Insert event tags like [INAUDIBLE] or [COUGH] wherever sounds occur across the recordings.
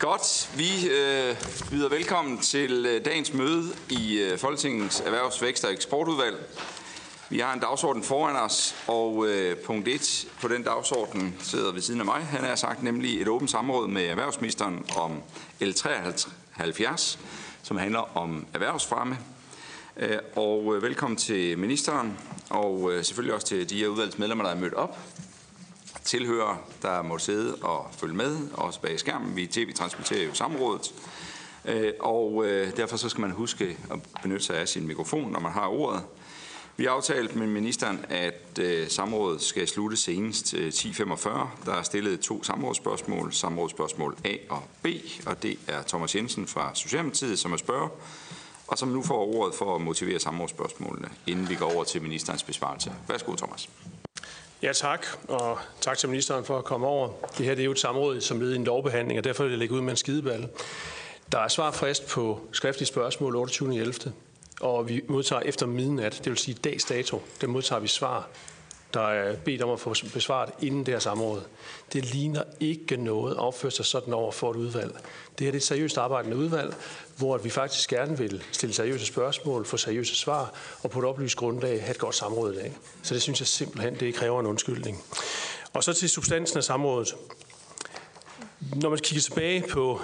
Godt. Vi øh, byder velkommen til øh, dagens møde i øh, Folketingets Erhvervs-, Vækst- og Eksportudvalg. Vi har en dagsorden foran os, og øh, punkt 1 på den dagsorden sidder ved siden af mig. Han har sagt nemlig et åbent samråd med erhvervsministeren om L73, som handler om erhvervsfremme. Øh, og øh, velkommen til ministeren, og øh, selvfølgelig også til de her udvalgsmedlemmer, der er mødt op tilhører, der må sidde og følge med, også bag skærmen. Vi tv-transmitterer jo samrådet, øh, og øh, derfor så skal man huske at benytte sig af sin mikrofon, når man har ordet. Vi har aftalt med ministeren, at øh, samrådet skal slutte senest 10.45. Der er stillet to samrådsspørgsmål, samrådsspørgsmål A og B, og det er Thomas Jensen fra Socialdemokratiet, som er spørger, og som nu får ordet for at motivere samrådsspørgsmålene, inden vi går over til ministerens besvarelse. Værsgo, Thomas. Ja, tak, og tak til ministeren for at komme over. Det her det er jo et samråd som led i en lovbehandling, og derfor vil jeg lægge ud med en skideball. Der er svarfrist på skriftlige spørgsmål 28.11., og vi modtager efter midnat, det vil sige dags dato, der modtager vi svar der er bedt om at få besvaret inden det her samråd. Det ligner ikke noget at opføre sig sådan over for et udvalg. Det her er et seriøst arbejdende udvalg, hvor vi faktisk gerne vil stille seriøse spørgsmål, få seriøse svar, og på et oplyst grundlag have et godt samråd i dag. Så det synes jeg simpelthen, det kræver en undskyldning. Og så til substansen af samrådet. Når man kigger tilbage på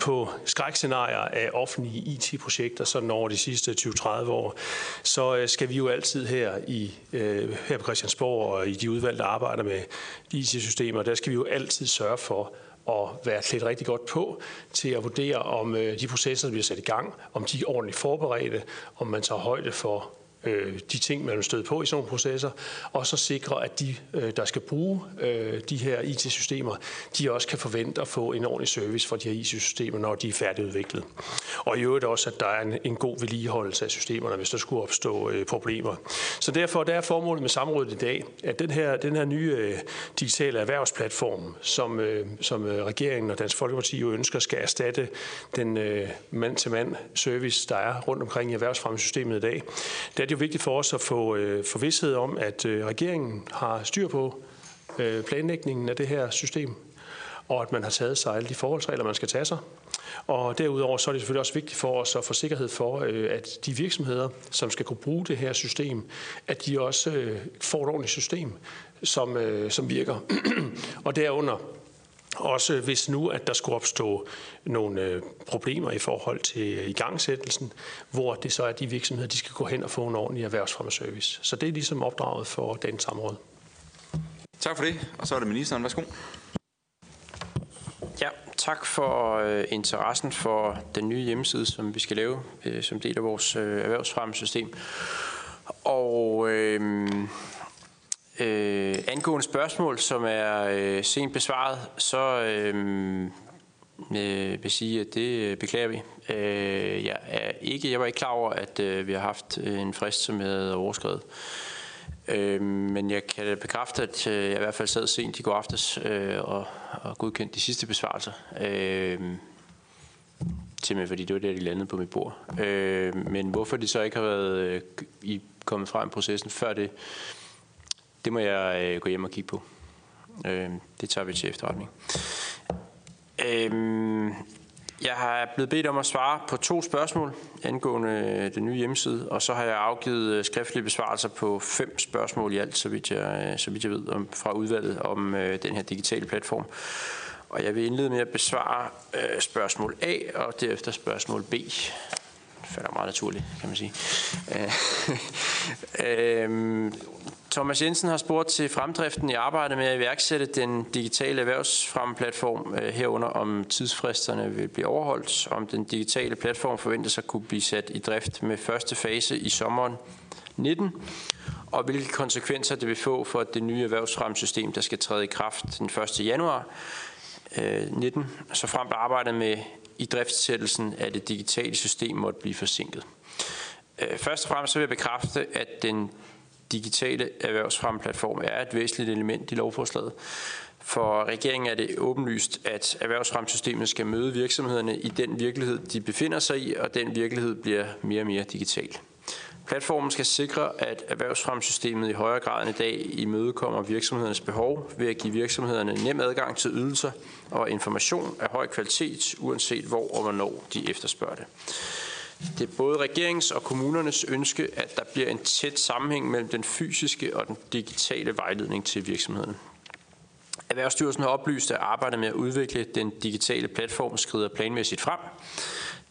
på skrækscenarier af offentlige IT-projekter sådan over de sidste 20-30 år, så øh, skal vi jo altid her, i, øh, her på Christiansborg og i de udvalg, der arbejder med IT-systemer, der skal vi jo altid sørge for at være klædt rigtig godt på til at vurdere, om øh, de processer, der bliver sat i gang, om de er ordentligt forberedte, om man tager højde for øh, de ting, man vil støde på i sådan nogle processer, og så sikre, at de, øh, der skal bruge øh, de her IT-systemer, de også kan forvente at få en ordentlig service for de her IT-systemer, når de er færdigudviklet. Og i øvrigt også, at der er en, en god vedligeholdelse af systemerne, hvis der skulle opstå øh, problemer. Så derfor der er formålet med samrådet i dag, at den her, den her nye øh, digitale erhvervsplatform, som, øh, som øh, regeringen og Dansk Folkeparti jo ønsker skal erstatte den øh, mand-til-mand service, der er rundt omkring i erhvervsfremmesystemet i dag, det det er vigtigt for os at få øh, forvidshed om, at øh, regeringen har styr på øh, planlægningen af det her system, og at man har taget sig alle de forholdsregler, man skal tage sig. Og derudover så er det selvfølgelig også vigtigt for os at få sikkerhed for, øh, at de virksomheder, som skal kunne bruge det her system, at de også øh, får et ordentligt system, som, øh, som virker. [CLEARS THROAT] og derunder også hvis nu, at der skulle opstå nogle øh, problemer i forhold til igangsættelsen, hvor det så er de virksomheder, de skal gå hen og få en ordentlig erhvervsfremmeservice. Så det er ligesom opdraget for den samråd. Tak for det. Og så er det ministeren. Værsgo. Ja, tak for øh, interessen for den nye hjemmeside, som vi skal lave øh, som del af vores øh, erhvervsfremmesystem. Og øh, Øh, angående spørgsmål, som er øh, sent besvaret, så øh, øh, vil sige, at det beklager vi. Øh, jeg, er ikke, jeg var ikke klar over, at øh, vi har haft øh, en frist, som havde overskrevet. Øh, men jeg kan bekræfte, at øh, jeg i hvert fald sad sent i går aftes øh, og, og godkendte de sidste besvarelser. Øh, simpelthen fordi det var der, de landede på mit bord. Øh, men hvorfor de så ikke har været øh, i, kommet frem i processen før det, det må jeg øh, gå hjem og kigge på. Øh, det tager vi til efterretning. Øh, jeg har blevet bedt om at svare på to spørgsmål angående øh, den nye hjemmeside, og så har jeg afgivet øh, skriftlige besvarelser på fem spørgsmål i alt, så vidt jeg, øh, så vidt jeg ved, om, fra udvalget om øh, den her digitale platform. Og jeg vil indlede med at besvare øh, spørgsmål A og derefter spørgsmål B. Det falder meget naturligt, kan man sige. [LAUGHS] øh, Thomas Jensen har spurgt til fremdriften i arbejdet med at iværksætte den digitale erhvervsfremmeplatform øh, herunder, om tidsfristerne vil blive overholdt, om den digitale platform forventes at kunne blive sat i drift med første fase i sommeren 19, og hvilke konsekvenser det vil få for det nye erhvervsfremmesystem, der skal træde i kraft den 1. januar øh, 19, så frem arbejdet med i driftsættelsen af det digitale system måtte blive forsinket. Øh, først og fremmest så vil jeg bekræfte, at den digitale erhvervsfremplatform er et væsentligt element i lovforslaget. For regeringen er det åbenlyst, at erhvervsfremsystemet skal møde virksomhederne i den virkelighed, de befinder sig i, og den virkelighed bliver mere og mere digital. Platformen skal sikre, at erhvervsfremsystemet i højere grad end i dag imødekommer virksomhedernes behov ved at give virksomhederne nem adgang til ydelser og information af høj kvalitet, uanset hvor og hvornår de efterspørger det. Det er både regeringens og kommunernes ønske, at der bliver en tæt sammenhæng mellem den fysiske og den digitale vejledning til virksomhederne. Erhvervsstyrelsen har oplyst, at arbejdet med at udvikle den digitale platform skrider planmæssigt frem.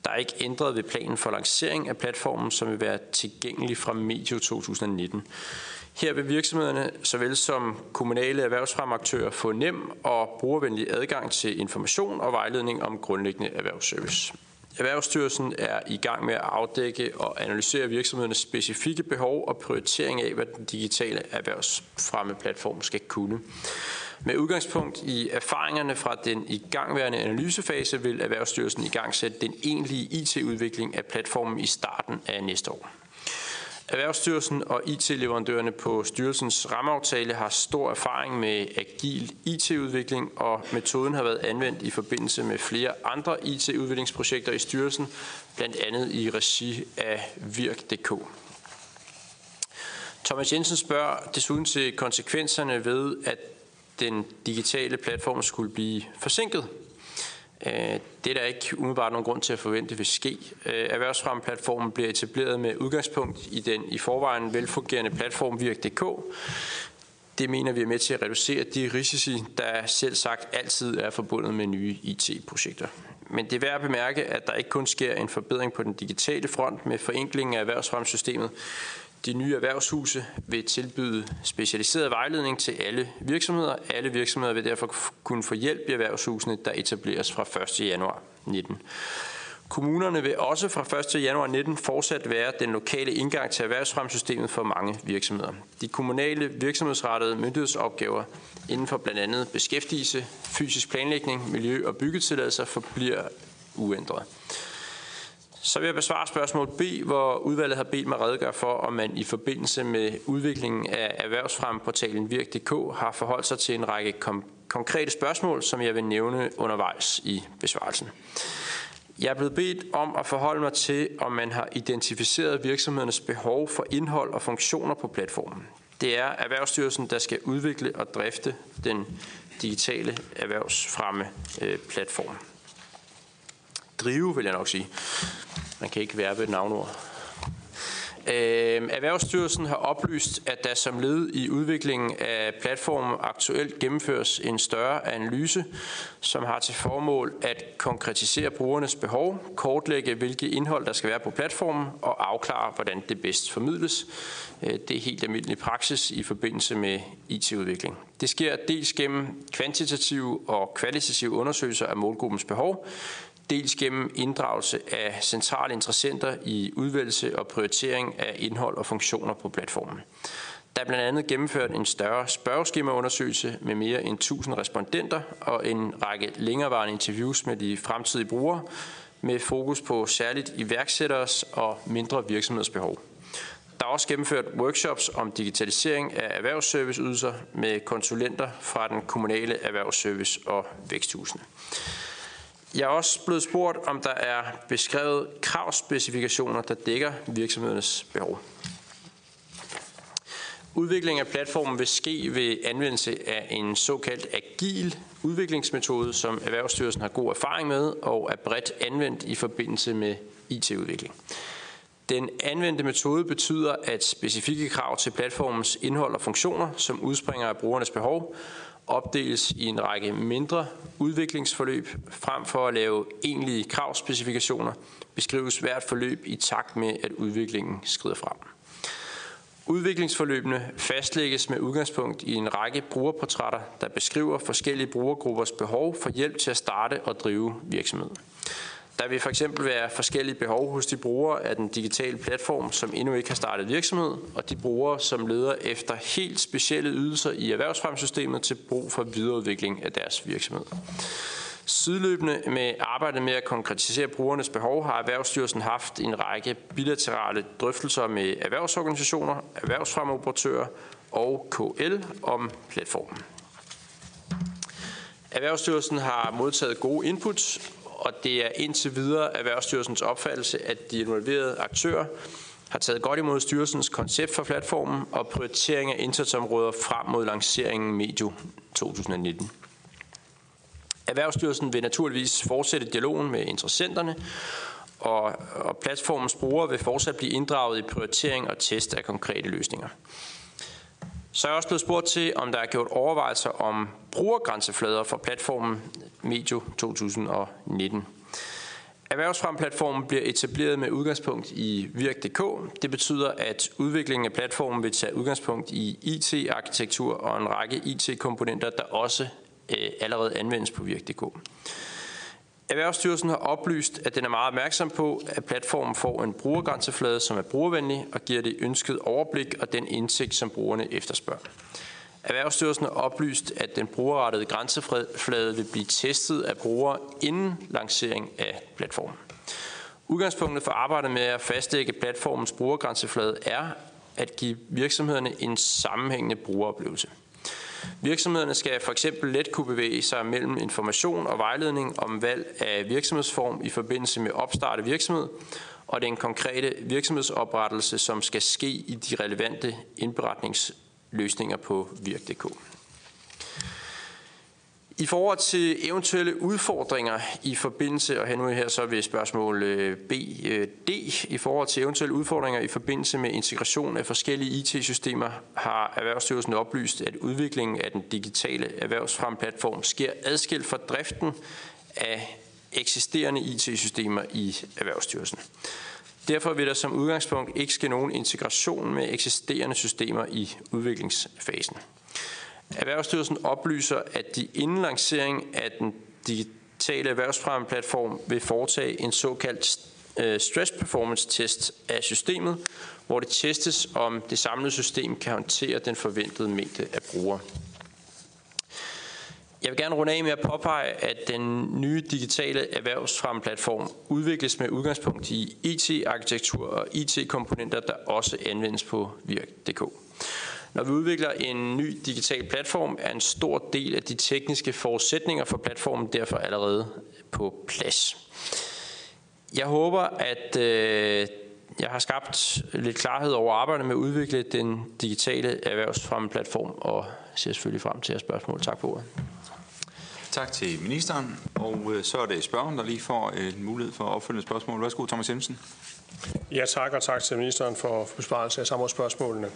Der er ikke ændret ved planen for lancering af platformen, som vil være tilgængelig fra medio 2019. Her vil virksomhederne, såvel som kommunale erhvervsfremaktører, få nem og brugervenlig adgang til information og vejledning om grundlæggende erhvervsservice. Erhvervsstyrelsen er i gang med at afdække og analysere virksomhedernes specifikke behov og prioritering af, hvad den digitale erhvervsfremmeplatform skal kunne. Med udgangspunkt i erfaringerne fra den igangværende analysefase vil Erhvervsstyrelsen i gang sætte den egentlige IT-udvikling af platformen i starten af næste år. Erhvervsstyrelsen og IT-leverandørerne på styrelsens rammeaftale har stor erfaring med agil IT-udvikling, og metoden har været anvendt i forbindelse med flere andre IT-udviklingsprojekter i styrelsen, blandt andet i regi af Virk.dk. Thomas Jensen spørger desuden til konsekvenserne ved, at den digitale platform skulle blive forsinket. Øh, det er der ikke umiddelbart nogen grund til at forvente vil ske. Øh, erhvervsfremmeplatformen bliver etableret med udgangspunkt i den i forvejen velfungerende platform Virk.dk. Det mener vi er med til at reducere de risici, der selv sagt altid er forbundet med nye IT-projekter. Men det er værd at bemærke, at der ikke kun sker en forbedring på den digitale front med forenklingen af erhvervsfremsystemet. De nye erhvervshuse vil tilbyde specialiseret vejledning til alle virksomheder. Alle virksomheder vil derfor kunne få hjælp i erhvervshusene, der etableres fra 1. januar 19. Kommunerne vil også fra 1. januar 19 fortsat være den lokale indgang til erhvervsfremsystemet for mange virksomheder. De kommunale virksomhedsrettede myndighedsopgaver inden for blandt andet beskæftigelse, fysisk planlægning, miljø og byggetilladelser forbliver uændret. Så vil jeg besvare spørgsmål B, hvor udvalget har bedt mig redegøre for, om man i forbindelse med udviklingen af erhvervsfremportalen Virk.dk har forholdt sig til en række kom- konkrete spørgsmål, som jeg vil nævne undervejs i besvarelsen. Jeg er blevet bedt om at forholde mig til, om man har identificeret virksomhedernes behov for indhold og funktioner på platformen. Det er Erhvervsstyrelsen, der skal udvikle og drifte den digitale erhvervsfremme øh, platform drive, vil jeg nok sige. Man kan ikke værbe et navnord. Øh, Erhvervsstyrelsen har oplyst, at der som led i udviklingen af platformen aktuelt gennemføres en større analyse, som har til formål at konkretisere brugernes behov, kortlægge hvilke indhold der skal være på platformen og afklare, hvordan det bedst formidles. Øh, det er helt almindelig praksis i forbindelse med IT-udvikling. Det sker dels gennem kvantitative og kvalitative undersøgelser af målgruppens behov, dels gennem inddragelse af centrale interessenter i udvælgelse og prioritering af indhold og funktioner på platformen. Der er blandt andet gennemført en større spørgeskemaundersøgelse med mere end 1000 respondenter og en række længerevarende interviews med de fremtidige brugere med fokus på særligt iværksætteres og mindre virksomheders behov. Der er også gennemført workshops om digitalisering af erhvervsserviceydelser med konsulenter fra den kommunale erhvervsservice og væksthusene. Jeg er også blevet spurgt, om der er beskrevet kravspecifikationer, der dækker virksomhedernes behov. Udviklingen af platformen vil ske ved anvendelse af en såkaldt agil udviklingsmetode, som Erhvervsstyrelsen har god erfaring med og er bredt anvendt i forbindelse med IT-udvikling. Den anvendte metode betyder, at specifikke krav til platformens indhold og funktioner, som udspringer af brugernes behov, opdeles i en række mindre udviklingsforløb, frem for at lave egentlige kravspecifikationer, beskrives hvert forløb i takt med, at udviklingen skrider frem. Udviklingsforløbene fastlægges med udgangspunkt i en række brugerportrætter, der beskriver forskellige brugergruppers behov for hjælp til at starte og drive virksomheden. Der vil for eksempel være forskellige behov hos de brugere af den digitale platform, som endnu ikke har startet virksomhed, og de brugere, som leder efter helt specielle ydelser i erhvervsfremsystemet til brug for videreudvikling af deres virksomhed. Sideløbende med arbejdet med at konkretisere brugernes behov har Erhvervsstyrelsen haft en række bilaterale drøftelser med erhvervsorganisationer, erhvervsfremoperatører og KL om platformen. Erhvervsstyrelsen har modtaget gode inputs og det er indtil videre Erhvervsstyrelsens opfattelse, at de involverede aktører har taget godt imod styrelsens koncept for platformen og prioritering af indsatsområder frem mod lanceringen medio 2019. Erhvervsstyrelsen vil naturligvis fortsætte dialogen med interessenterne, og, og platformens brugere vil fortsat blive inddraget i prioritering og test af konkrete løsninger. Så er jeg også blevet spurgt til, om der er gjort overvejelser om brugergrænseflader for platformen medio 2019. Erhvervsfremplatformen bliver etableret med udgangspunkt i Virk.dk. Det betyder, at udviklingen af platformen vil tage udgangspunkt i IT-arkitektur og en række IT-komponenter, der også øh, allerede anvendes på Virk.dk. Erhvervsstyrelsen har oplyst, at den er meget opmærksom på, at platformen får en brugergrænseflade, som er brugervenlig og giver det ønsket overblik og den indsigt, som brugerne efterspørger. Erhvervsstyrelsen har oplyst, at den brugerrettede grænseflade vil blive testet af brugere inden lancering af platformen. Udgangspunktet for arbejdet med at fastlægge platformens brugergrænseflade er at give virksomhederne en sammenhængende brugeroplevelse. Virksomhederne skal for eksempel let kunne bevæge sig mellem information og vejledning om valg af virksomhedsform i forbindelse med opstart af virksomhed, og den konkrete virksomhedsoprettelse, som skal ske i de relevante indberetningsløsninger på virk.dk. I forhold til eventuelle udfordringer i forbindelse, og her nu her så ved spørgsmål BD, B, øh, D, i forhold til eventuelle udfordringer i forbindelse med integration af forskellige IT-systemer, har Erhvervsstyrelsen oplyst, at udviklingen af den digitale erhvervsfremplatform sker adskilt fra driften af eksisterende IT-systemer i Erhvervsstyrelsen. Derfor vil der som udgangspunkt ikke ske nogen integration med eksisterende systemer i udviklingsfasen. Erhvervsstyrelsen oplyser, at de inden lancering af den digitale erhvervsfremmeplatform vil foretage en såkaldt øh, stress performance test af systemet, hvor det testes, om det samlede system kan håndtere den forventede mængde af brugere. Jeg vil gerne runde af med at påpege, at den nye digitale erhvervsfremmeplatform udvikles med udgangspunkt i e IT-arkitektur og e IT-komponenter, der også anvendes på virk.dk. Når vi udvikler en ny digital platform, er en stor del af de tekniske forudsætninger for platformen derfor allerede på plads. Jeg håber, at øh, jeg har skabt lidt klarhed over arbejdet med at udvikle den digitale erhvervsfremmeplatform, og ser selvfølgelig frem til jeres spørgsmål. Tak for ordet. Tak til ministeren, og øh, så er det spørgeren, der lige får en mulighed for at opfølge spørgsmål. Værsgo, Thomas Jensen. Ja, tak, og tak til ministeren for besvarelse af samme spørgsmålene.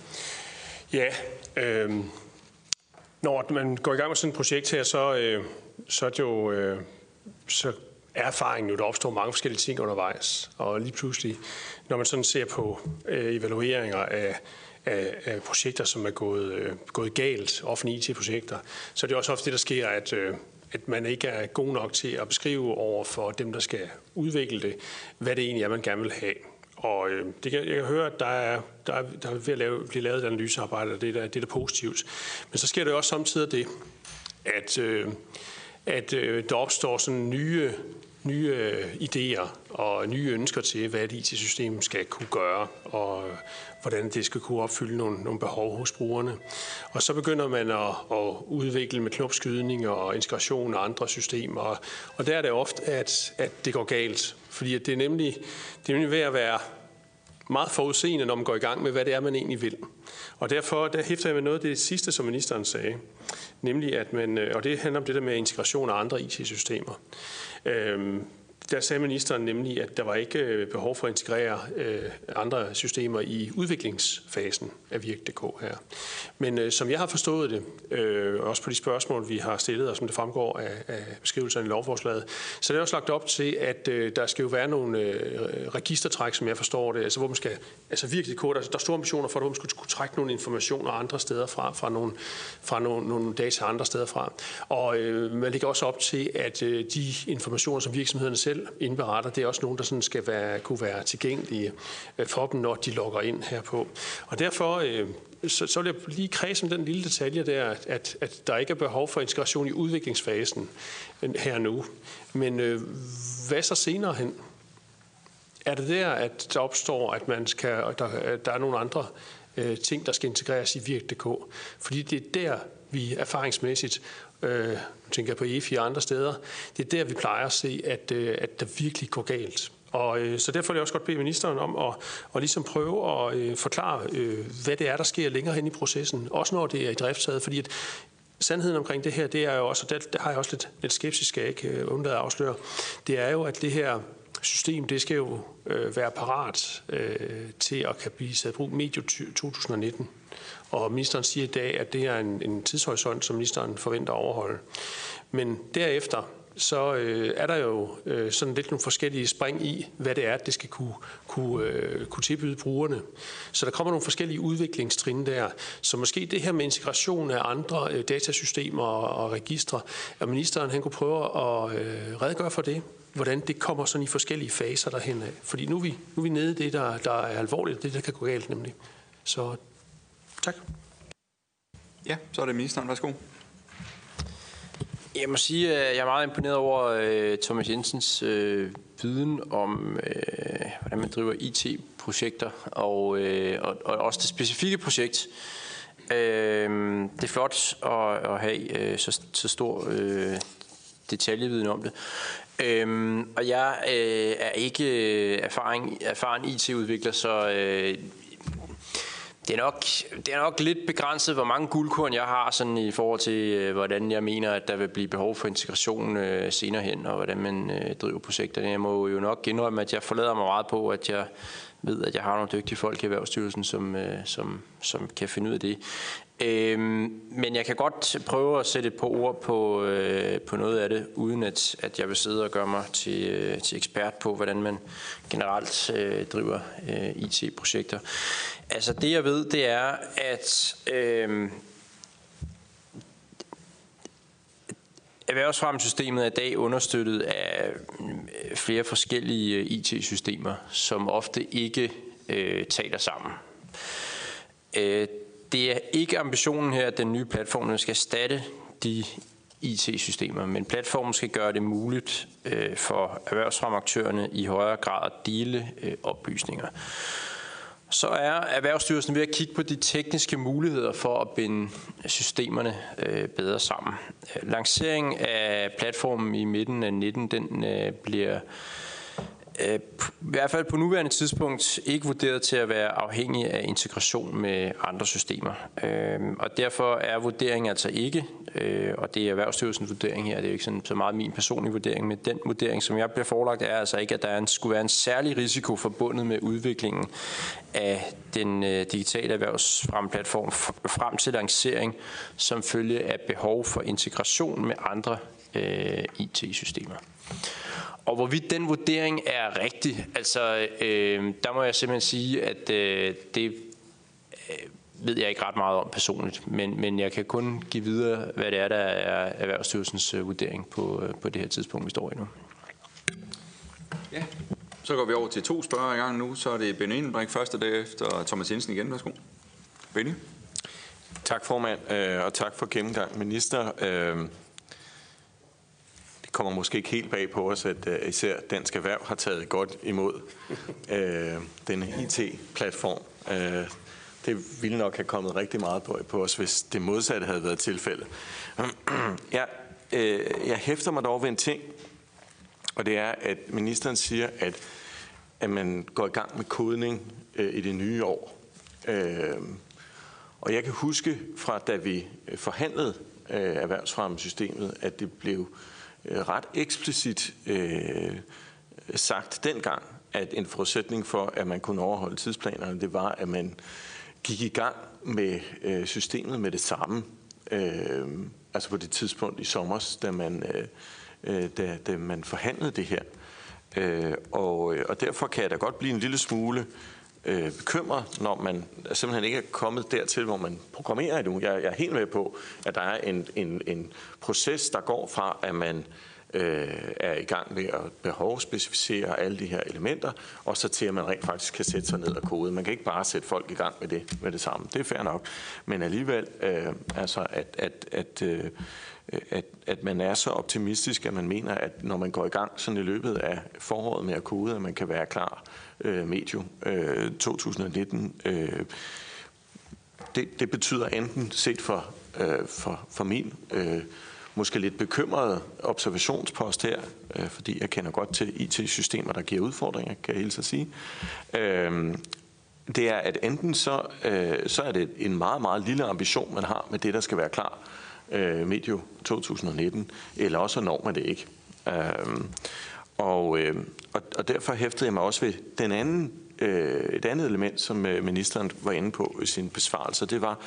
Ja, øh, når man går i gang med sådan et projekt her, så, øh, så er det jo... Øh, så er erfaringen jo, der opstår mange forskellige ting undervejs. Og lige pludselig, når man sådan ser på øh, evalueringer af, af, af projekter, som er gået, øh, gået galt, offentlige IT-projekter, så er det også ofte det, der sker, at, øh, at man ikke er god nok til at beskrive over for dem, der skal udvikle det, hvad det egentlig er, man gerne vil have. Og øh, det kan, jeg kan høre, at der er, der er, der er ved at lave, blive lavet et analysearbejde, og det er, der, det er positivt. Men så sker det også samtidig det, at, øh, at øh, der opstår sådan nye, nye øh, idéer og nye ønsker til, hvad et IT-system skal kunne gøre, og hvordan det skal kunne opfylde nogle, nogle behov hos brugerne. Og så begynder man at, at udvikle med knopskydning og integration og andre systemer, og der er det ofte, at, at det går galt. Fordi det er nemlig, det er nemlig ved at være meget forudseende, når man går i gang med, hvad det er, man egentlig vil. Og derfor der hæfter jeg med noget af det sidste, som ministeren sagde, nemlig at man, øh, og det handler om det der med integration af andre IT-systemer. Øhm, der sagde ministeren nemlig, at der var ikke øh, behov for at integrere øh, andre systemer i udviklingsfasen af Virk.dk her. Men øh, som jeg har forstået det, øh, også på de spørgsmål, vi har stillet, og som det fremgår af, af beskrivelserne i lovforslaget, så er det også lagt op til, at øh, der skal jo være nogle øh, registertræk, som jeg forstår det, altså hvor man skal, altså Virk.dk, der, der er store ambitioner for, at man skulle kunne trække nogle informationer andre steder fra, fra nogle, fra nogle, nogle data andre steder fra. Og øh, man ligger også op til, at øh, de informationer, som virksomhederne selv selv indberetter. Det er også nogen, der sådan skal være, kunne være tilgængelige øh, for dem, når de logger ind herpå. Og derfor øh, så, så vil jeg lige kredse om den lille detalje der, at, at der ikke er behov for integration i udviklingsfasen øh, her nu. Men øh, hvad så senere hen? Er det der, at der opstår, at man skal, der, der er nogle andre øh, ting, der skal integreres i Virk.dk? Fordi det er der, vi erfaringsmæssigt øh, nu tænker jeg på EFI og andre steder, det er der, vi plejer at se, at, øh, at der virkelig går galt. Og øh, så derfor vil jeg også godt bede ministeren om at, at ligesom prøve at øh, forklare, øh, hvad det er, der sker længere hen i processen, også når det er i driftsaget, fordi at sandheden omkring det her, det er jo også, og der, der har jeg også lidt, lidt skepsis, skal jeg ikke øh, undlade at afsløre, det er jo, at det her system, det skal jo øh, være parat øh, til at kan blive sat brug medio 2019. Og ministeren siger i dag, at det er en, en tidshorisont, som ministeren forventer at overholde. Men derefter, så øh, er der jo øh, sådan lidt nogle forskellige spring i, hvad det er, det skal kunne, kunne, øh, kunne tilbyde brugerne. Så der kommer nogle forskellige udviklingstrin der. Så måske det her med integration af andre øh, datasystemer og, og registre, at ministeren han kunne prøve at øh, redegøre for det, hvordan det kommer sådan i forskellige faser derhen af. Fordi nu er vi, nu er vi nede i det, der, der er alvorligt, det der kan gå galt nemlig. Så tak. Ja, så er det ministeren. Værsgo. Jeg må sige, at jeg er meget imponeret over øh, Thomas Jensens øh, viden om, øh, hvordan man driver IT-projekter, og, øh, og, og også det specifikke projekt. Øh, det er flot at, at have øh, så, så stor øh, detaljeviden om det. Øhm, og jeg øh, er ikke øh, erfaring, erfaren IT-udvikler, så øh, det er, nok, det er nok lidt begrænset, hvor mange guldkorn jeg har sådan i forhold til, øh, hvordan jeg mener, at der vil blive behov for integration øh, senere hen, og hvordan man øh, driver projekterne. Jeg må jo nok indrømme, at jeg forlader mig meget på, at jeg ved, at jeg har nogle dygtige folk i Erhvervsstyrelsen, som, øh, som, som kan finde ud af det. Øhm, men jeg kan godt prøve at sætte et par ord på, øh, på noget af det, uden at, at jeg vil sidde og gøre mig til, øh, til ekspert på, hvordan man generelt øh, driver øh, IT-projekter. Altså det jeg ved, det er, at øh, Erhvervsfremsystemet er i dag understøttet af øh, flere forskellige øh, IT-systemer, som ofte ikke øh, taler sammen. Øh, det er ikke ambitionen her, at den nye platform skal erstatte de IT-systemer, men platformen skal gøre det muligt øh, for erhvervsfremaktørerne i højere grad at dele øh, oplysninger så er Erhvervsstyrelsen ved at kigge på de tekniske muligheder for at binde systemerne øh, bedre sammen. Lanceringen af platformen i midten af 19, den øh, bliver Øh, i hvert fald på nuværende tidspunkt ikke vurderet til at være afhængig af integration med andre systemer. Øhm, og derfor er vurderingen altså ikke, øh, og det er Erhvervsstyrelsens vurdering her, det er jo ikke sådan, så meget min personlige vurdering, men den vurdering, som jeg bliver forelagt, er altså ikke, at der en, skulle være en særlig risiko forbundet med udviklingen af den øh, digitale erhvervsfremplatform frem til lancering, som følge af behov for integration med andre IT-systemer. Og hvorvidt den vurdering er rigtig, altså øh, der må jeg simpelthen sige, at øh, det øh, ved jeg ikke ret meget om personligt, men, men jeg kan kun give videre, hvad det er, der er Erhvervsstyrelsens øh, vurdering på, øh, på det her tidspunkt, vi står i nu. Ja, så går vi over til to spørger i gang nu. Så er det Benny Engelbrink først, og derefter Thomas Jensen igen. Værsgo. Benny. Tak formand, øh, og tak for gennemgang, minister. Kommer måske ikke helt bag på os, at uh, især Dansk Erhverv har taget godt imod øh, denne IT-platform. Øh, det ville nok have kommet rigtig meget på, på os, hvis det modsatte havde været tilfældet. [CLEARS THROAT] Jeg, jeg hæfter mig dog ved en ting, og det er, at ministeren siger, at, at man går i gang med kodning uh, i det nye år. Uh, og jeg kan huske fra, da vi forhandlede øh, erhvervsfremmesystemet, at det blev Øh, ret eksplicit øh, sagt dengang, at en forudsætning for, at man kunne overholde tidsplanerne, det var, at man gik i gang med øh, systemet med det samme. Øh, altså på det tidspunkt i sommer, da man øh, øh da, da man forhandlede det her. Øh, og, øh, og derfor kan jeg da godt blive en lille smule øh, bekymrer, når man simpelthen ikke er kommet dertil, hvor man programmerer endnu. Jeg, jeg er helt med på, at der er en, en, en proces, der går fra, at man øh, er i gang med at behovsspecificere alle de her elementer, og så til at man rent faktisk kan sætte sig ned og kode. Man kan ikke bare sætte folk i gang med det, med det samme. Det er fair nok. Men alligevel, øh, altså at, at, at øh, at, at man er så optimistisk, at man mener, at når man går i gang sådan i løbet af foråret med at kode, at man kan være klar øh, medio øh, 2019. Øh, det, det betyder enten set for, øh, for, for min øh, måske lidt bekymrede observationspost her, øh, fordi jeg kender godt til IT-systemer, der giver udfordringer, kan jeg hilse at sige. Øh, det er, at enten så, øh, så er det en meget, meget lille ambition, man har med det, der skal være klar øh, medio 2019, eller også når man det ikke. Øh, og, øh, og, og derfor hæftede jeg mig også ved den anden, øh, et andet element, som øh, ministeren var inde på i sin besvarelse. Det var,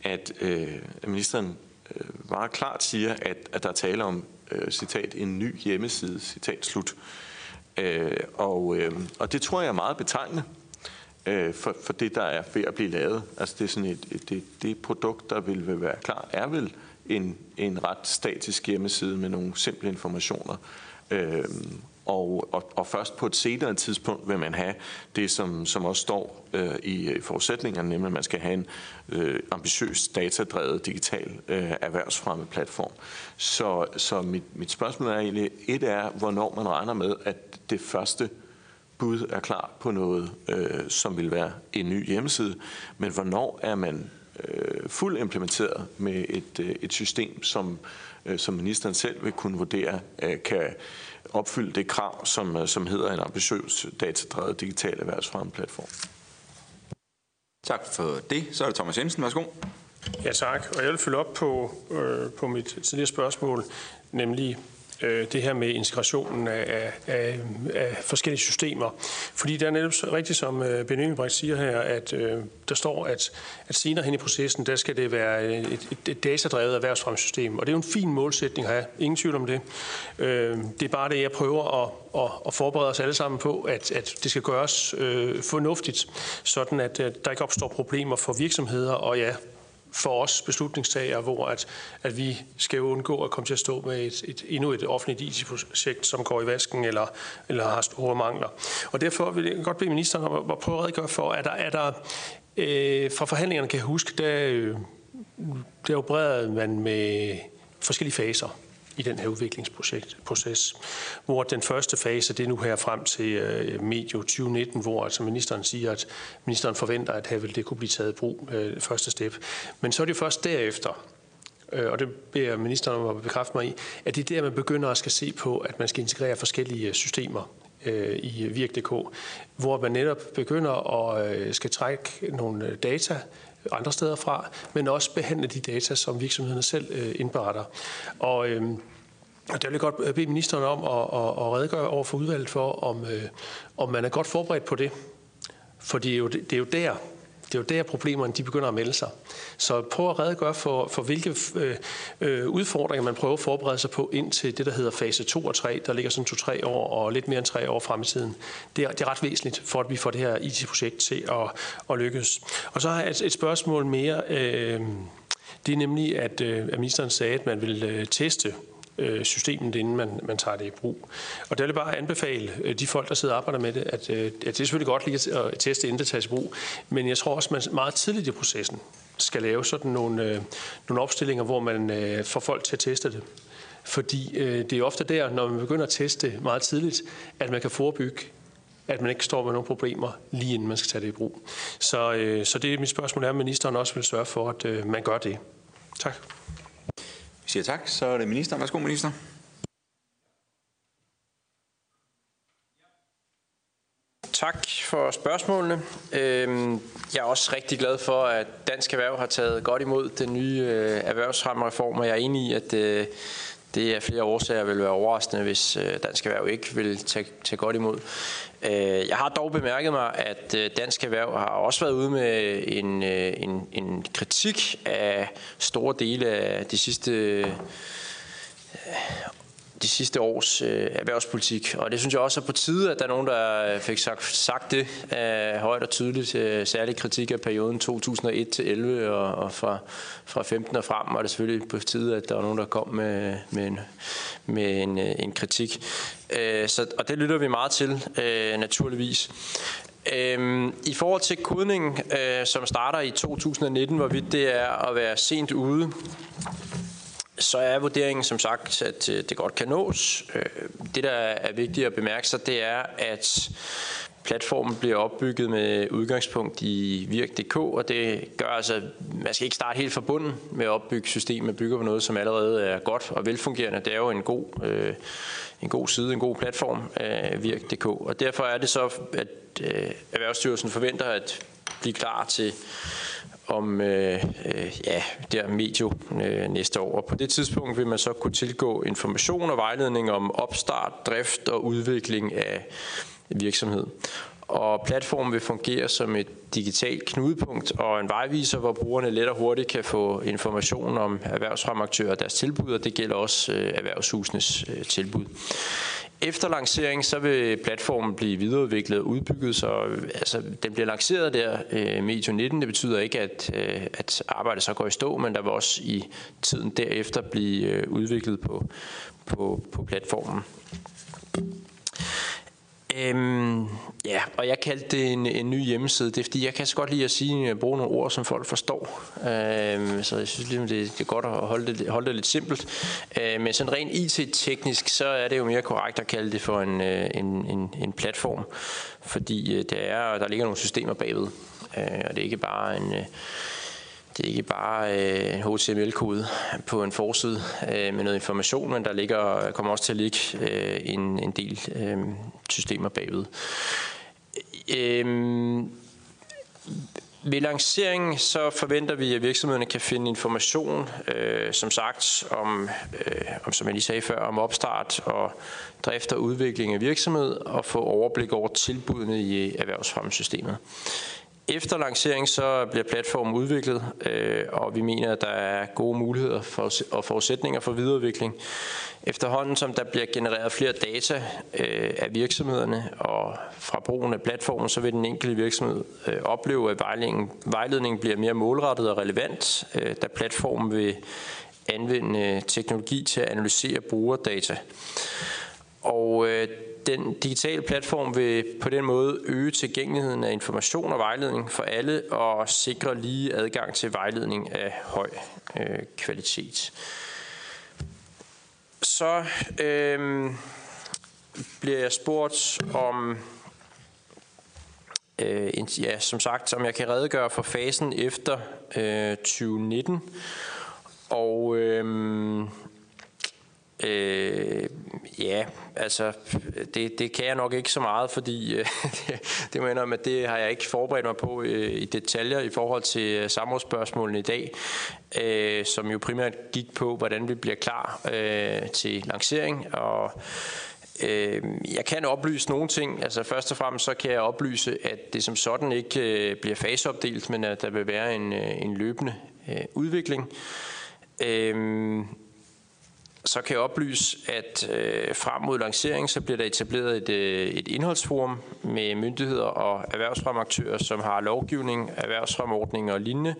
at øh, ministeren øh, meget klart siger, at, at der er tale om, øh, citat, en ny hjemmeside, citat slut. Øh, og, øh, og det tror jeg er meget betegnende øh, for, for det, der er ved at blive lavet. Altså det er sådan et, et det, det produkt, der vil, vil være klar, er vel en, en ret statisk hjemmeside med nogle simple informationer. Øh, og, og, og først på et senere tidspunkt vil man have det, som, som også står øh, i forudsætningerne, nemlig at man skal have en øh, ambitiøs datadrevet digital øh, erhvervsfremme platform. Så, så mit, mit spørgsmål er egentlig, et er, hvornår man regner med, at det første bud er klar på noget, øh, som vil være en ny hjemmeside, men hvornår er man øh, fuldt implementeret med et, øh, et system, som, øh, som ministeren selv vil kunne vurdere, øh, kan opfylde det krav, som, øh, som hedder en ambitiøs datadrevet digital erhvervsfremmeplatform. Tak for det. Så er det Thomas Jensen. Værsgo. Ja, tak. Og jeg vil følge op på, øh, på mit tidligere spørgsmål, nemlig øh, det her med integrationen af, af, af forskellige systemer. Fordi det er netop rigtigt, som øh, Ben Engelbrecht siger her, at øh, der står, at, at senere hen i processen, der skal det være øh, et, et, et datadrevet erhvervsfremsystem. Og det er jo en fin målsætning at have. Ingen tvivl om det. Øh, det er bare det, jeg prøver at, at, at forberede os alle sammen på, at, at det skal gøres øh, fornuftigt, sådan at, at der ikke opstår problemer for virksomheder, og ja, for os beslutningstagere, hvor at, at vi skal undgå at komme til at stå med et, et, endnu et offentligt IT-projekt, som går i vasken eller, eller har store mangler. Og derfor vil jeg godt bede ministeren om at prøve at redegøre for, at der, er der øh, fra forhandlingerne kan jeg huske, der, øh, der opererede man med forskellige faser i den her udviklingsproces, hvor den første fase, det er nu her frem til øh, medio 2019, hvor altså ministeren siger, at ministeren forventer, at her vil det kunne blive taget i brug øh, første step. Men så er det først derefter, øh, og det beder ministeren om at bekræfte mig i, at det er der, man begynder at skal se på, at man skal integrere forskellige øh, systemer øh, i øh, Virk.dk, hvor man netop begynder at øh, skal trække nogle øh, data andre steder fra, men også behandle de data, som virksomhederne selv øh, indberetter. Og, øh, og der vil jeg godt øh, bede ministeren om at, at, at redegøre over for udvalget for, om, øh, om man er godt forberedt på det. For det er jo, det er jo der, det er jo der problemerne de begynder at melde sig. Så prøv at redegøre for, for hvilke øh, øh, udfordringer man prøver at forberede sig på ind til det, der hedder fase 2 og 3, der ligger sådan 2-3 år og lidt mere end 3 år frem i tiden. Det er, det er ret væsentligt for, at vi får det her IT-projekt til at, at lykkes. Og så har jeg et, et spørgsmål mere. Øh, det er nemlig, at, øh, at ministeren sagde, at man vil øh, teste øh, systemet, inden man, man tager det i brug. Og der vil jeg bare anbefale øh, de folk, der sidder og arbejder med det, at, øh, at det er selvfølgelig godt lige at teste, inden det tages i brug, men jeg tror også, man meget tidligt i processen skal lave sådan nogle, øh, nogle opstillinger, hvor man øh, får folk til at teste det. Fordi øh, det er ofte der, når man begynder at teste meget tidligt, at man kan forebygge at man ikke står med nogle problemer, lige inden man skal tage det i brug. Så, øh, så det er mit spørgsmål er, om ministeren også vil sørge for, at øh, man gør det. Tak siger tak. Så er det ministeren. Værsgo, minister. Tak for spørgsmålene. Øhm, jeg er også rigtig glad for, at Dansk Erhverv har taget godt imod den nye øh, erhvervsrammereform, erhvervsfremreform, og jeg er enig i, at øh, det er flere årsager vil være overraskende, hvis øh, Dansk Erhverv ikke vil tage, tage godt imod. Øh, jeg har dog bemærket mig, at øh, Dansk Erhverv har også været ude med en, en, en kritik af store dele af de sidste de sidste års øh, erhvervspolitik. Og det synes jeg også er på tide, at der er nogen, der øh, fik sagt, sagt det øh, højt og tydeligt. Øh, særlig kritik af perioden 2001 til 11 og, og fra, fra 15 og frem var det selvfølgelig på tide, at der var nogen, der kom med, med, en, med en, øh, en kritik. Øh, så, og det lytter vi meget til, øh, naturligvis. Øhm, I forhold til kodningen, øh, som starter i 2019, hvorvidt det er at være sent ude, så er vurderingen som sagt, at øh, det godt kan nås. Øh, det, der er vigtigt at bemærke sig, det er, at platformen bliver opbygget med udgangspunkt i Virk.dk, og det gør altså, at man skal ikke starte helt fra bunden med at opbygge systemet. Man bygger på noget, som allerede er godt og velfungerende. Det er jo en god, øh, en god side, en god platform af Virk.dk, og derfor er det så, at øh, Erhvervsstyrelsen forventer at blive klar til om øh, øh, ja, der medio øh, næste år. Og på det tidspunkt vil man så kunne tilgå information og vejledning om opstart, drift og udvikling af virksomhed. Og platformen vil fungere som et digitalt knudepunkt og en vejviser, hvor brugerne let og hurtigt kan få information om erhvervsfremaktører og deres tilbud, og det gælder også øh, erhvervshusenes øh, tilbud. Efter lancering, så vil platformen blive videreudviklet og udbygget, så altså, den bliver lanceret der øh, medio e 19. Det betyder ikke, at, øh, at arbejdet så går i stå, men der vil også i tiden derefter blive øh, udviklet på, på, på platformen. Øhm, ja, og jeg kaldte det en, en ny hjemmeside. Det er fordi, jeg kan så godt lide at sige, at bruge nogle ord, som folk forstår. Øh, så jeg synes ligesom, det, det er godt at holde det, holde det lidt simpelt. Øh, men sådan rent IT-teknisk, så er det jo mere korrekt at kalde det for en, øh, en, en, en platform. Fordi øh, det er, der ligger nogle systemer bagved. Øh, og det er ikke bare en... Øh, det er ikke bare øh, en HTML-kode på en forside øh, med noget information, men der ligger, kommer også til at ligge øh, en, en del øh, systemer bagved. Øhm, ved lanceringen så forventer vi, at virksomhederne kan finde information, øh, som sagt, om, øh, om, som jeg lige sagde før, om opstart og drift og udvikling af virksomhed, og få overblik over tilbudene i erhvervsfremmesystemet. Efter lancering så bliver platformen udviklet, øh, og vi mener, at der er gode muligheder for, og forudsætninger for videreudvikling. Efterhånden som der bliver genereret flere data øh, af virksomhederne og fra brugen af platformen, så vil den enkelte virksomhed øh, opleve, at vejledningen, vejledningen bliver mere målrettet og relevant, øh, da platformen vil anvende øh, teknologi til at analysere brugerdata. Og øh, den digitale platform vil på den måde øge tilgængeligheden af information og vejledning for alle og sikre lige adgang til vejledning af høj øh, kvalitet. Så øh, bliver jeg spurgt om, øh, ja, som sagt, om jeg kan redegøre for fasen efter øh, 2019. Og øh, Øh, ja, altså, det, det kan jeg nok ikke så meget, fordi øh, [LAUGHS] det, det mener jeg, at det har jeg ikke forberedt mig på øh, i detaljer i forhold til øh, samrådsspørgsmålene i dag, øh, som jo primært gik på, hvordan vi bliver klar øh, til lancering, og øh, jeg kan oplyse nogle ting. Altså først og fremmest så kan jeg oplyse, at det som sådan ikke øh, bliver faseopdelt, men at der vil være en, øh, en løbende øh, udvikling. Øh, så kan jeg oplyse, at øh, frem mod lancering, så bliver der etableret et, øh, et indholdsforum med myndigheder og erhvervsfremaktører, som har lovgivning, erhvervsfremordning og lignende,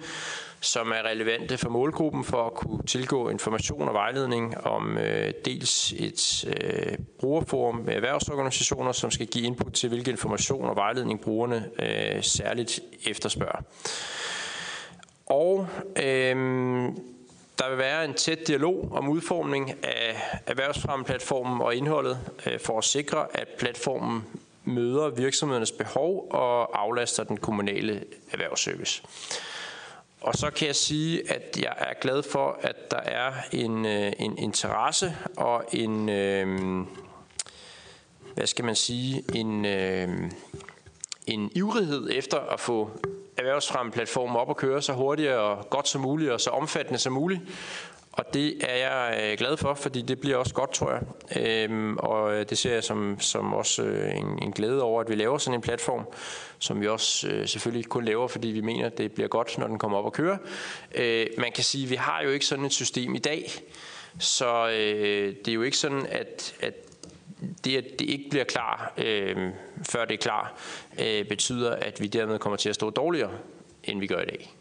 som er relevante for målgruppen for at kunne tilgå information og vejledning om øh, dels et øh, brugerforum med erhvervsorganisationer, som skal give input til, hvilke information og vejledning brugerne øh, særligt efterspørger. Og øh, der vil være en tæt dialog om udformning af erhvervsfremmeplatformen og indholdet øh, for at sikre, at platformen møder virksomhedernes behov og aflaster den kommunale erhvervsservice. Og så kan jeg sige, at jeg er glad for, at der er en, øh, en interesse og en, øh, hvad skal man sige, en, øh, en ivrighed efter at få erhvervsfremmeplatformen op og køre så hurtigt og godt som muligt og så omfattende som muligt. Og det er jeg øh, glad for, fordi det bliver også godt, tror jeg. Øhm, og øh, det ser jeg som, som også øh, en, en glæde over, at vi laver sådan en platform, som vi også øh, selvfølgelig kun laver, fordi vi mener, at det bliver godt, når den kommer op og køre. Øh, man kan sige, at vi har jo ikke sådan et system i dag, så øh, det er jo ikke sådan, at, at det, at det ikke bliver klar, øh, før det er klar, øh, betyder, at vi dermed kommer til at stå dårligere, end vi gør i dag.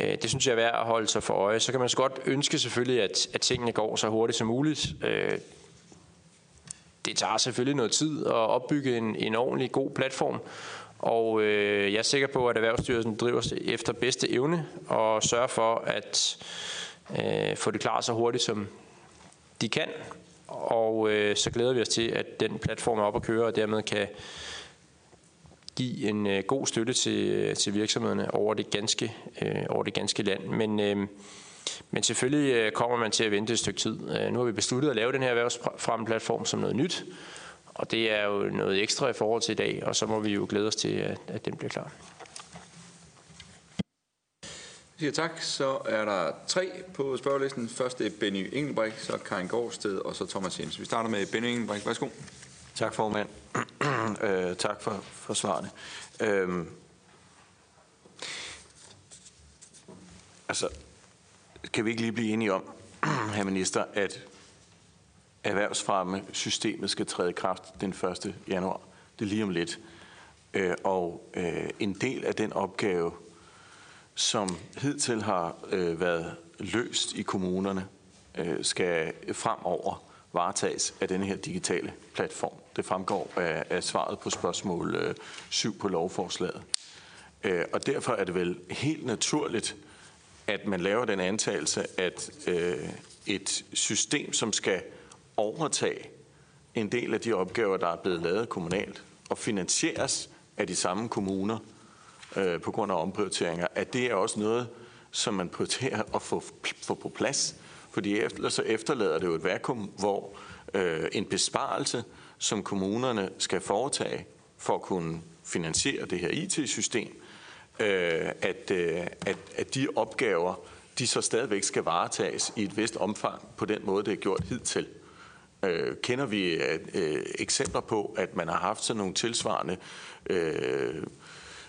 Øh, det synes jeg er værd at holde sig for øje. Så kan man så godt ønske selvfølgelig, at, at tingene går så hurtigt som muligt. Øh, det tager selvfølgelig noget tid at opbygge en, en ordentlig god platform, og øh, jeg er sikker på, at Erhvervsstyrelsen driver sig efter bedste evne og sørger for at øh, få det klar så hurtigt som de kan, og øh, så glæder vi os til, at den platform er op at køre, og dermed kan give en øh, god støtte til, øh, til virksomhederne over det ganske, øh, over det ganske land. Men, øh, men selvfølgelig øh, kommer man til at vente et stykke tid. Øh, nu har vi besluttet at lave den her erhvervsfremme-platform som noget nyt, og det er jo noget ekstra i forhold til i dag, og så må vi jo glæde os til, at, at den bliver klar. Siger tak. Så er der tre på spørgelisten. Først er Benny Engelbrecht, så Karin Gårdsted og så Thomas Jens. Vi starter med Benny Engelbrecht. Værsgo. Tak, formand. [CLEARS THROAT] øh, tak for, for svarene. Øhm, altså, kan vi ikke lige blive enige om, [CLEARS THROAT] herr minister, at erhvervsfremme systemet skal træde i kraft den 1. januar. Det er lige om lidt. Øh, og øh, en del af den opgave, som hidtil har øh, været løst i kommunerne, øh, skal fremover varetages af denne her digitale platform. Det fremgår af, af svaret på spørgsmål øh, 7 på lovforslaget. Øh, og derfor er det vel helt naturligt, at man laver den antagelse, at øh, et system, som skal overtage en del af de opgaver, der er blevet lavet kommunalt, og finansieres af de samme kommuner øh, på grund af omprioriteringer, at det er også noget, som man prioriterer at få, få på plads. Fordi ellers så efterlader det jo et vakuum, hvor øh, en besparelse, som kommunerne skal foretage for at kunne finansiere det her IT-system, øh, at, øh, at, at de opgaver, de så stadigvæk skal varetages i et vist omfang på den måde, det er gjort hidtil. Øh, kender vi øh, øh eksempler på, at man har haft sådan nogle tilsvarende øh,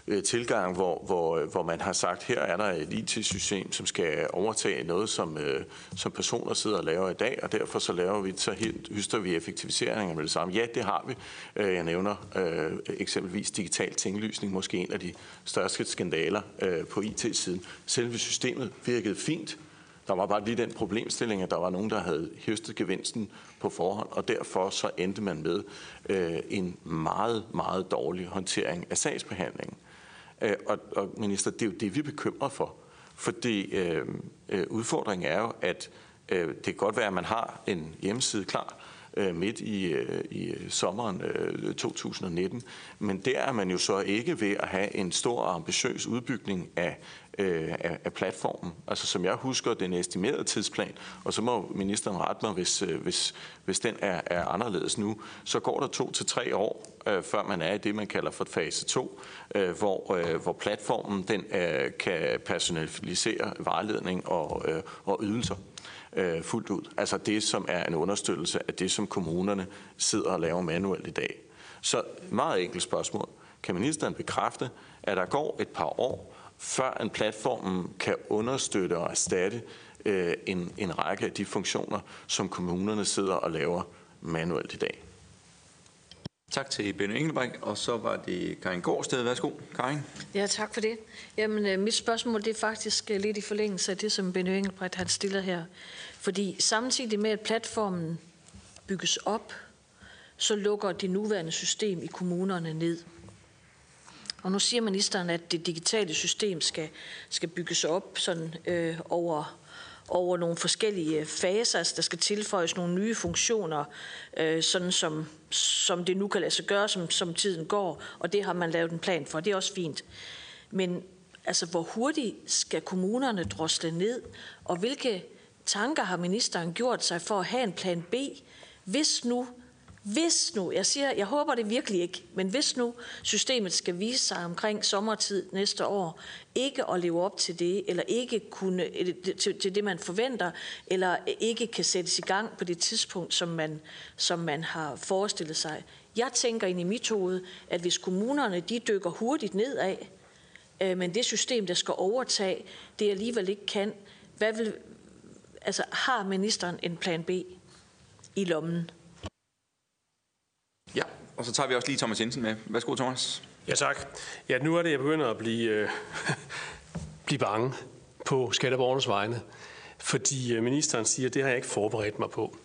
Øh, tilgang, hvor, hvor, øh, hvor man har sagt, her er der et IT-system, som skal overtage noget, som, øh, som personer sidder og laver i dag, og derfor så laver vi, så helt, vi effektiviseringer med det samme. Ja, det har vi. Øh, jeg nævner øh, eksempelvis digital tinglysning, måske en af de største skandaler øh, på IT-siden. Selve systemet virkede fint, der var bare lige den problemstilling, at der var nogen, der havde høstet gevinsten på forhånd, og derfor så endte man med øh, en meget, meget dårlig håndtering af sagsbehandlingen. Øh, og, og minister, det er jo det, vi er bekymret for. Fordi øh, øh, udfordringen er jo, at øh, det kan godt være, at man har en hjemmeside klar øh, midt i, øh, i sommeren øh, 2019, men der er man jo så ikke ved at have en stor og ambitiøs udbygning af øh, af, af platformen. Altså som jeg husker den estimerede tidsplan, og så må ministeren rette mig, hvis, øh, hvis, hvis den er, er anderledes nu, så går der to til tre år, øh, før man er i det, man kalder for fase 2, øh, hvor, øh, hvor platformen den øh, kan personalisere vejledning og, øh, og ydelser øh, fuldt ud. Altså det, som er en understøttelse af det, som kommunerne sidder og laver manuelt i dag. Så meget enkelt spørgsmål. Kan ministeren bekræfte, at der går et par år, før en platform kan understøtte og erstatte øh, en, en række af de funktioner, som kommunerne sidder og laver manuelt i dag. Tak til Benny Engelbrecht, og så var det Karin Gårdsted. Værsgo, Karin. Ja, tak for det. Jamen, øh, mit spørgsmål det er faktisk øh, lidt i forlængelse af det, som Benny Engelbrecht har stillet her. Fordi samtidig med, at platformen bygges op, så lukker det nuværende system i kommunerne ned. Og nu siger ministeren, at det digitale system skal, skal bygges op sådan, øh, over, over nogle forskellige øh, faser. Altså, der skal tilføjes nogle nye funktioner, øh, sådan som, som det nu kan lade sig gøre, som, som tiden går. Og det har man lavet en plan for. Det er også fint. Men altså, hvor hurtigt skal kommunerne drosle ned? Og hvilke tanker har ministeren gjort sig for at have en plan B, hvis nu hvis nu, jeg siger, jeg håber det virkelig ikke, men hvis nu systemet skal vise sig omkring sommertid næste år, ikke at leve op til det, eller ikke kunne, øh, til, til det, man forventer, eller ikke kan sættes i gang på det tidspunkt, som man, som man har forestillet sig. Jeg tænker ind i mit hoved, at hvis kommunerne de dykker hurtigt nedad, øh, men det system, der skal overtage, det alligevel ikke kan, hvad vil, altså, har ministeren en plan B i lommen? Ja, og så tager vi også lige Thomas Jensen med. Værsgo, Thomas. Ja, tak. Ja, nu er det, jeg begynder at blive, øh, [LAUGHS] blive bange på skatteborgernes vegne. Fordi øh, ministeren siger, at det har jeg ikke forberedt mig på.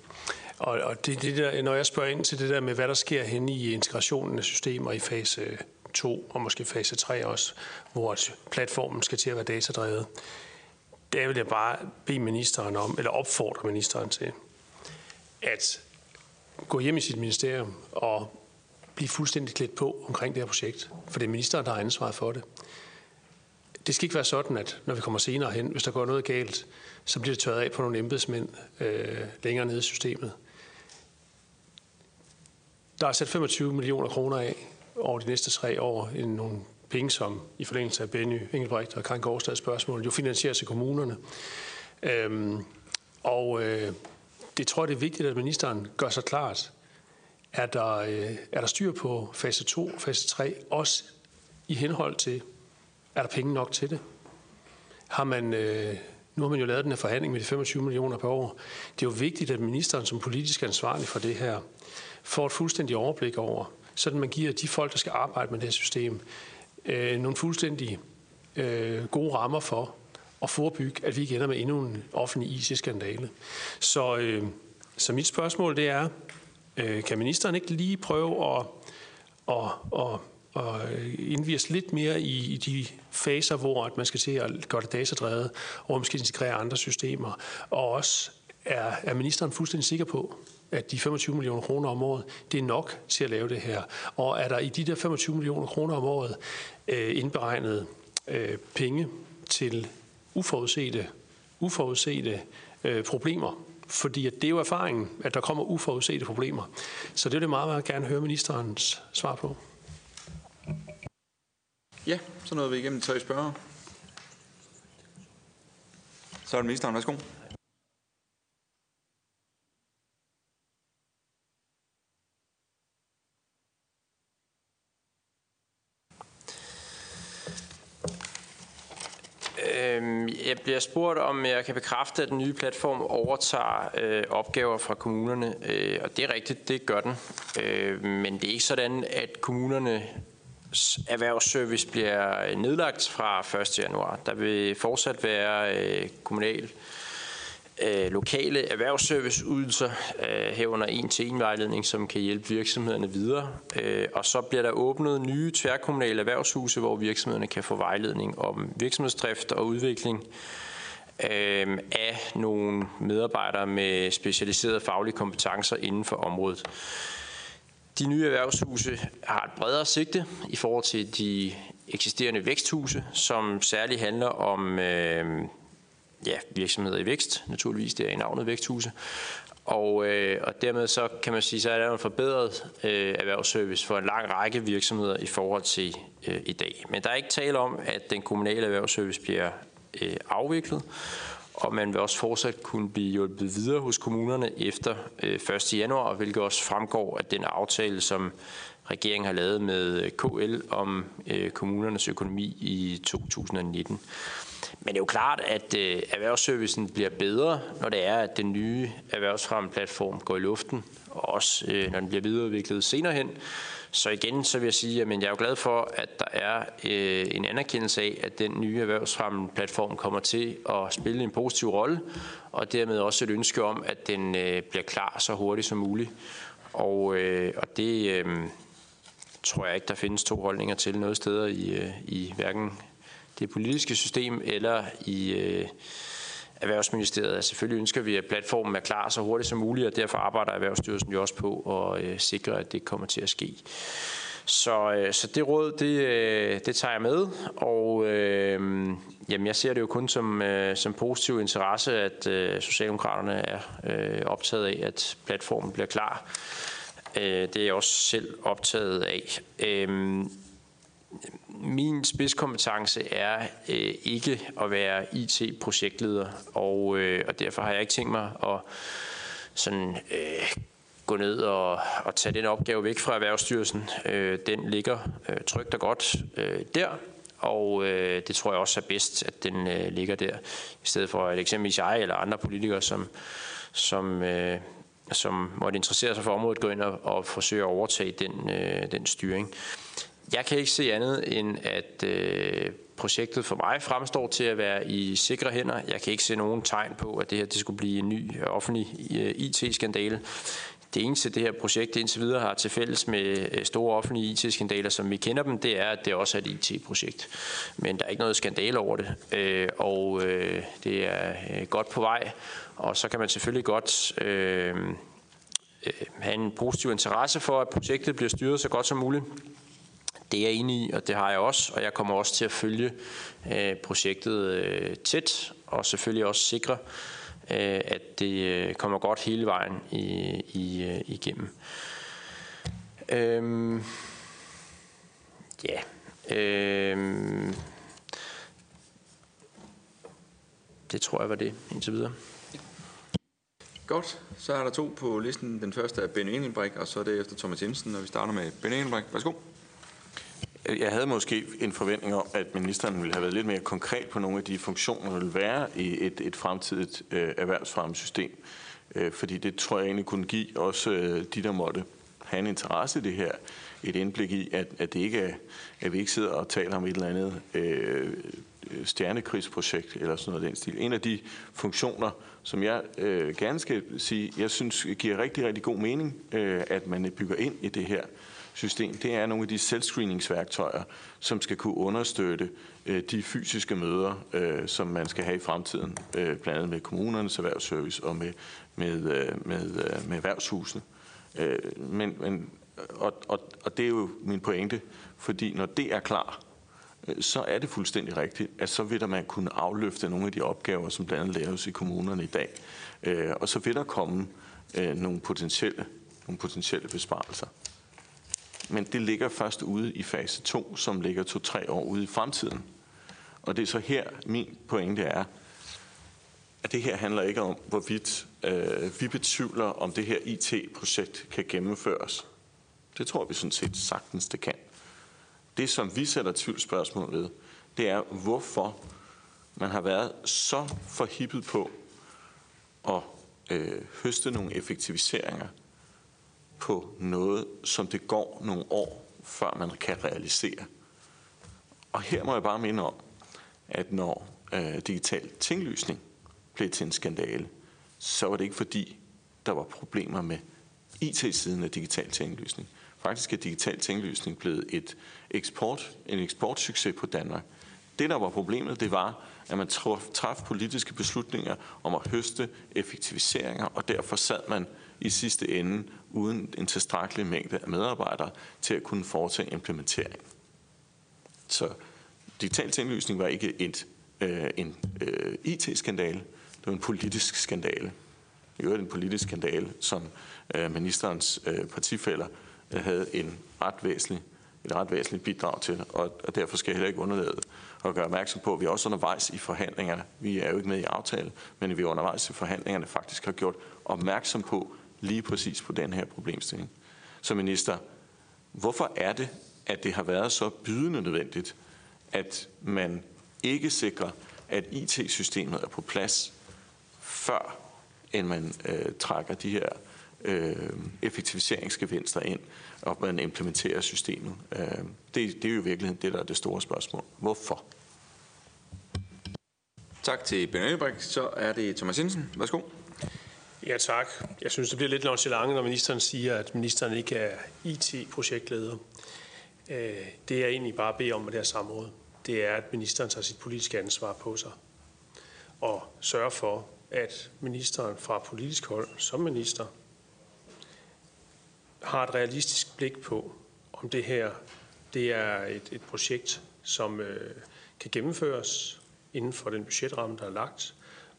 Og, og det, det der, når jeg spørger ind til det der med, hvad der sker hen i integrationen af systemer i fase øh, 2 og måske fase 3 også, hvor platformen skal til at være datadrevet, der vil jeg bare bede ministeren om, eller opfordre ministeren til, at gå hjem i sit ministerium og blive fuldstændig klædt på omkring det her projekt, for det er ministeren, der har ansvaret for det. Det skal ikke være sådan, at når vi kommer senere hen, hvis der går noget galt, så bliver det tørret af på nogle embedsmænd øh, længere nede i systemet. Der er sat 25 millioner kroner af over de næste tre år i nogle penge, som i forlængelse af Benny Engelbrecht og Karin Gårdstads spørgsmål jo finansieres af kommunerne. Øhm, og øh, det tror jeg, det er vigtigt, at ministeren gør sig klart. Er der, øh, er der styr på fase 2 og fase 3, også i henhold til, er der penge nok til det? Har man, øh, nu har man jo lavet den her forhandling med de 25 millioner per år. Det er jo vigtigt, at ministeren som politisk ansvarlig for det her, får et fuldstændigt overblik over, sådan man giver de folk, der skal arbejde med det her system, øh, nogle fuldstændig øh, gode rammer for at forebygge, at vi ikke ender med endnu en offentlig IT-skandale. Så, øh, så mit spørgsmål det er, øh, kan ministeren ikke lige prøve at, at, at, at øh, indvige lidt mere i, i de faser, hvor at man skal til at gøre det datadrevet, og hvor man skal integrere andre systemer, og også er, er ministeren fuldstændig sikker på, at de 25 millioner kroner om året, det er nok til at lave det her. Og er der i de der 25 millioner kroner om året øh, indberegnet øh, penge til uforudsete, uforudsete øh, problemer? Fordi at det er jo erfaringen, at der kommer uforudsete problemer. Så det vil jeg meget, meget gerne høre ministerens svar på. Ja, så nåede vi igennem tre spørger. Så er det ministeren. Værsgo. Øhm, jeg bliver spurgt, om jeg kan bekræfte, at den nye platform overtager øh, opgaver fra kommunerne. Øh, og det er rigtigt, det gør den. Øh, men det er ikke sådan, at kommunerne erhvervsservice bliver øh, nedlagt fra 1. januar. Der vil fortsat være øh, kommunal øh, lokale erhvervsserviceydelser øh, herunder en til en vejledning, som kan hjælpe virksomhederne videre. Øh, og så bliver der åbnet nye tværkommunale erhvervshuse, hvor virksomhederne kan få vejledning om virksomhedsdrift og udvikling øh, af nogle medarbejdere med specialiserede faglige kompetencer inden for området. De nye erhvervshuse har et bredere sigte i forhold til de eksisterende væksthuse, som særligt handler om øh, ja, virksomheder i vækst, naturligvis, det er i navnet væksthuse. Og, øh, og dermed så kan man sige, så er der en forbedret øh, erhvervsservice for en lang række virksomheder i forhold til øh, i dag. Men der er ikke tale om, at den kommunale erhvervsservice bliver øh, afviklet, og man vil også fortsat kunne blive hjulpet videre hos kommunerne efter øh, 1. januar, hvilket også fremgår af den aftale, som regeringen har lavet med øh, KL om øh, kommunernes økonomi i 2019. Men det er jo klart, at øh, erhvervsservicen bliver bedre, når det er, at den nye erhvervsfremmeplatform går i luften, og også øh, når den bliver videreudviklet senere hen. Så igen, så vil jeg sige, at jeg er jo glad for, at der er øh, en anerkendelse af, at den nye erhvervsfremmeplatform kommer til at spille en positiv rolle, og dermed også et ønske om, at den øh, bliver klar så hurtigt som muligt. Og, øh, og det øh, tror jeg ikke, der findes to holdninger til noget steder i, øh, i hverken det politiske system eller i øh, Erhvervsministeriet. Altså, selvfølgelig ønsker vi, at platformen er klar så hurtigt som muligt, og derfor arbejder Erhvervsstyrelsen jo også på at øh, sikre, at det kommer til at ske. Så, øh, så det råd, det, øh, det tager jeg med, og øh, jamen, jeg ser det jo kun som, øh, som positiv interesse, at øh, Socialdemokraterne er øh, optaget af, at platformen bliver klar. Øh, det er jeg også selv optaget af. Øh, min spidskompetence er øh, ikke at være IT-projektleder, og, øh, og derfor har jeg ikke tænkt mig at sådan, øh, gå ned og, og tage den opgave væk fra Erhvervsstyrelsen. Øh, den ligger øh, trygt og godt øh, der, og øh, det tror jeg også er bedst, at den øh, ligger der, i stedet for at eksempelvis jeg eller andre politikere, som, som, øh, som måtte interessere sig for området, gå ind og, og forsøge at overtage den, øh, den styring. Jeg kan ikke se andet end, at øh, projektet for mig fremstår til at være i sikre hænder. Jeg kan ikke se nogen tegn på, at det her det skulle blive en ny øh, offentlig øh, IT-skandale. Det eneste, det her projekt indtil videre har til fælles med øh, store offentlige IT-skandaler, som vi kender dem, det er, at det også er et IT-projekt. Men der er ikke noget skandale over det, øh, og det er godt på vej. Og så kan man selvfølgelig godt øh, have en positiv interesse for, at projektet bliver styret så godt som muligt. Det er jeg enig i, og det har jeg også, og jeg kommer også til at følge øh, projektet øh, tæt, og selvfølgelig også sikre, øh, at det øh, kommer godt hele vejen i, i, øh, igennem. Øhm, ja. Øhm, det tror jeg var det indtil videre. Godt, så er der to på listen. Den første er Benny Engelbrek, og så er det efter Thomas Jensen, og vi starter med Benny Engelbrek. Værsgo. Øh, jeg havde måske en forventning om, at ministeren ville have været lidt mere konkret på nogle af de funktioner, der vil være i et, et fremtidigt øh, erhvervsfremmesystem. Øh, fordi det tror jeg egentlig kunne give også øh, de, der måtte have en interesse i det her, et indblik i, at, at, det ikke er, at vi ikke sidder og taler om et eller andet øh, stjernekrigsprojekt eller sådan noget den stil. En af de funktioner, som jeg øh, gerne skal sige, jeg synes giver rigtig, rigtig god mening, øh, at man bygger ind i det her system, det er nogle af de selvscreeningsværktøjer, som skal kunne understøtte øh, de fysiske møder, øh, som man skal have i fremtiden, øh, blandt andet med kommunernes erhvervsservice og med, med, øh, med, øh, med erhvervshusene. Øh, men, men, og, og, og det er jo min pointe, fordi når det er klar, øh, så er det fuldstændig rigtigt, at så vil der man kunne afløfte nogle af de opgaver, som blandt andet laves i kommunerne i dag. Øh, og så vil der komme øh, nogle potentielle, nogle potentielle besparelser. Men det ligger først ude i fase 2, som ligger to-tre år ude i fremtiden. Og det er så her, min pointe er, at det her handler ikke om, hvorvidt øh, vi betvivler, om det her IT-projekt kan gennemføres. Det tror vi sådan set sagtens, det kan. Det, som vi sætter tvivlsspørgsmål ved, det er, hvorfor man har været så forhippet på at øh, høste nogle effektiviseringer på noget, som det går nogle år, før man kan realisere. Og her må jeg bare minde om, at når øh, digital tinglysning blev til en skandale, så var det ikke fordi, der var problemer med IT-siden af digital tinglysning. Faktisk er digital tinglysning blevet et eksport, en eksportsucces på Danmark. Det, der var problemet, det var, at man traf politiske beslutninger om at høste effektiviseringer, og derfor sad man i sidste ende uden en tilstrækkelig mængde af medarbejdere til at kunne foretage implementering. Så digital tinglysning var ikke et, øh, en øh, IT-skandale, det var en politisk skandale. Det var en politisk skandale, som øh, ministerens øh, partifælder øh, havde en ret væsentlig, et ret væsentligt bidrag til, og, og derfor skal jeg heller ikke underlade at gøre opmærksom på, at vi også undervejs i forhandlingerne, vi er jo ikke med i aftalen, men vi er undervejs i forhandlingerne faktisk har gjort opmærksom på lige præcis på den her problemstilling. Så minister, hvorfor er det, at det har været så bydende nødvendigt, at man ikke sikrer, at IT-systemet er på plads, før end man øh, trækker de her øh, effektiviseringsgevinster ind, og man implementerer systemet. Øh, det, det er jo i virkeligheden det, der er det store spørgsmål. Hvorfor? Tak til Ben Så er det Thomas Jensen. Værsgo. Ja, tak. Jeg synes, det bliver lidt nonchalant, når ministeren siger, at ministeren ikke er IT-projektleder. Øh, det jeg egentlig bare beder om med det her samråd, det er, at ministeren tager sit politiske ansvar på sig og sørger for, at ministeren fra politisk hold som minister har et realistisk blik på, om det her det er et, et projekt, som øh, kan gennemføres inden for den budgetramme, der er lagt,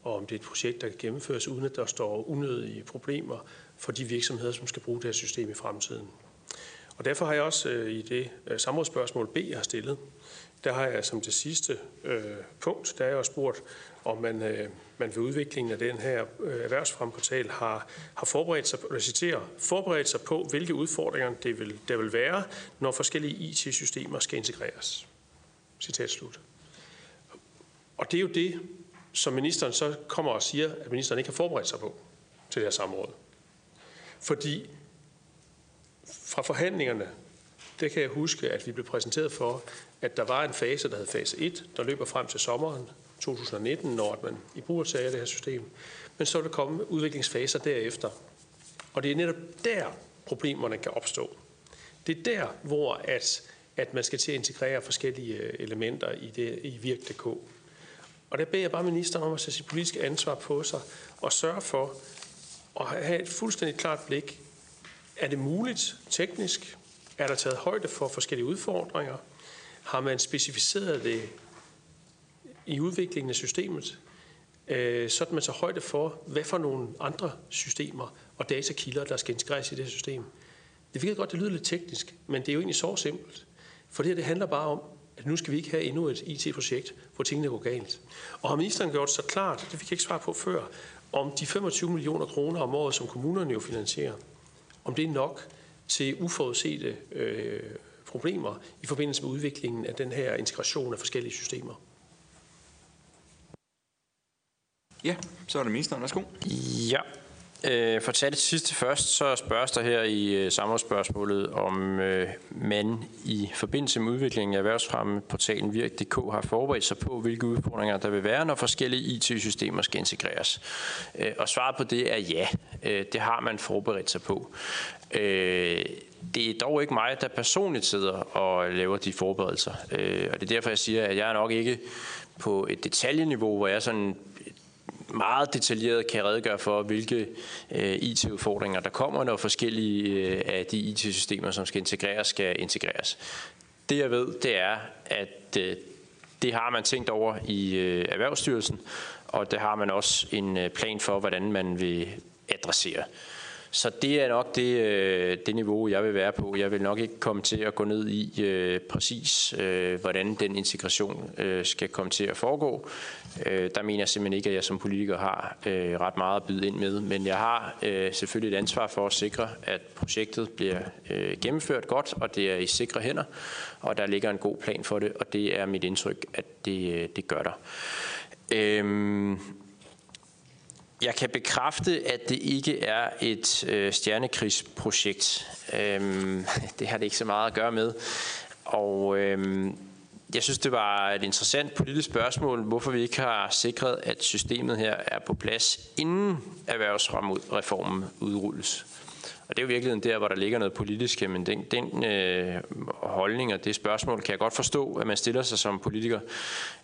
og om det er et projekt, der kan gennemføres, uden at der står unødige problemer for de virksomheder, som skal bruge det her system i fremtiden. Og derfor har jeg også øh, i det øh, samrådsspørgsmål B, jeg har stillet, der har jeg som det sidste øh, punkt, der er jeg også spurgt, om man, øh, man ved udviklingen af den her øh, erhvervsfremportal har, har forberedt, sig, jeg citerer, forberedt sig på, hvilke udfordringer det vil, der vil være, når forskellige IT-systemer skal integreres. Citat slut. Og det er jo det, som ministeren så kommer og siger, at ministeren ikke har forberedt sig på til det her samråd. Fordi fra forhandlingerne, det kan jeg huske, at vi blev præsenteret for, at der var en fase, der hed fase 1, der løber frem til sommeren 2019, når man i brug af det her system. Men så vil der komme udviklingsfaser derefter. Og det er netop der, problemerne kan opstå. Det er der, hvor at, at man skal til at integrere forskellige øh, elementer i, det, i Virk.dk. Og der beder jeg bare ministeren om at sætte sit politiske ansvar på sig og sørge for at have et fuldstændig klart blik Er det muligt teknisk? Er der taget højde for forskellige udfordringer? Har man specificeret det i udviklingen af systemet, øh, så man tager højde for, hvad for nogle andre systemer og datakilder, der skal integreres i det system. Det virker godt, det lyder lidt teknisk, men det er jo egentlig så simpelt. For det her, det handler bare om, at nu skal vi ikke have endnu et IT-projekt, hvor tingene går galt. Og har ministeren gjort så klart, det fik jeg ikke svar på før, om de 25 millioner kroner om året, som kommunerne jo finansierer, om det er nok til uforudsete øh, problemer i forbindelse med udviklingen af den her integration af forskellige systemer. Ja, så er det ministeren. Værsgo. Ja, Øh, for at tage det sidste først, så spørges der her i øh, samrådsspørgsmålet, om øh, man i forbindelse med udviklingen af erhvervsfremmeportalen Virk.dk har forberedt sig på, hvilke udfordringer der vil være, når forskellige IT-systemer skal integreres. Øh, og svaret på det er ja, øh, det har man forberedt sig på. Øh, det er dog ikke mig, der personligt sidder og laver de forberedelser. Øh, og det er derfor, jeg siger, at jeg er nok ikke på et detaljeniveau, hvor jeg sådan meget detaljeret kan redegøre for, hvilke øh, IT-udfordringer der kommer, når forskellige øh, af de IT-systemer, som skal integreres, skal integreres. Det jeg ved, det er, at øh, det har man tænkt over i øh, Erhvervsstyrelsen, og det har man også en øh, plan for, hvordan man vil adressere. Så det er nok det, øh, det niveau, jeg vil være på. Jeg vil nok ikke komme til at gå ned i øh, præcis, øh, hvordan den integration øh, skal komme til at foregå. Øh, der mener jeg simpelthen ikke, at jeg som politiker har øh, ret meget at byde ind med. Men jeg har øh, selvfølgelig et ansvar for at sikre, at projektet bliver øh, gennemført godt, og det er i sikre hænder, og der ligger en god plan for det, og det er mit indtryk, at det, øh, det gør der. Øh, jeg kan bekræfte, at det ikke er et øh, stjernekrigsprojekt. Øhm, [LAUGHS] det har det ikke så meget at gøre med. Og øhm, jeg synes, det var et interessant politisk spørgsmål, hvorfor vi ikke har sikret, at systemet her er på plads, inden erhvervsreformen udrulles. Og det er jo virkeligheden der, hvor der ligger noget politisk, men den, den øh, holdning og det spørgsmål kan jeg godt forstå, at man stiller sig som politiker.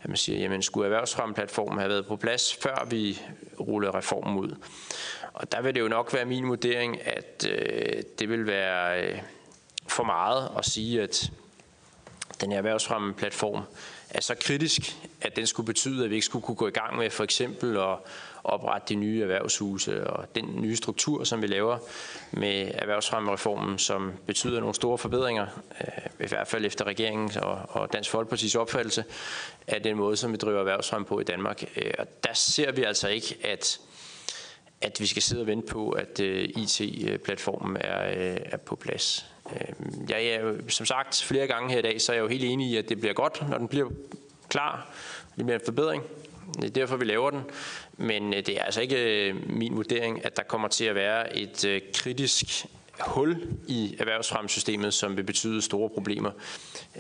At man siger, jamen skulle erhvervsfremplatformen have været på plads, før vi rullede reformen ud? Og der vil det jo nok være min vurdering, at øh, det vil være øh, for meget at sige, at den her erhvervsfremmeplatform er så kritisk, at den skulle betyde, at vi ikke skulle kunne gå i gang med for eksempel at oprette de nye erhvervshuse og den nye struktur, som vi laver med erhvervsfremmereformen, som betyder nogle store forbedringer, øh, i hvert fald efter regeringens og Dansk Folkepartis opfattelse, af den måde, som vi driver erhvervsfrem på i Danmark. Øh, og der ser vi altså ikke, at at vi skal sidde og vente på, at øh, IT-platformen er, øh, er på plads. Jeg er jo, som sagt flere gange her i dag, så er jeg jo helt enig i, at det bliver godt, når den bliver klar. Det bliver en forbedring. Det er derfor, vi laver den. Men øh, det er altså ikke øh, min vurdering, at der kommer til at være et øh, kritisk hul i erhvervsfremsystemet, som vil betyde store problemer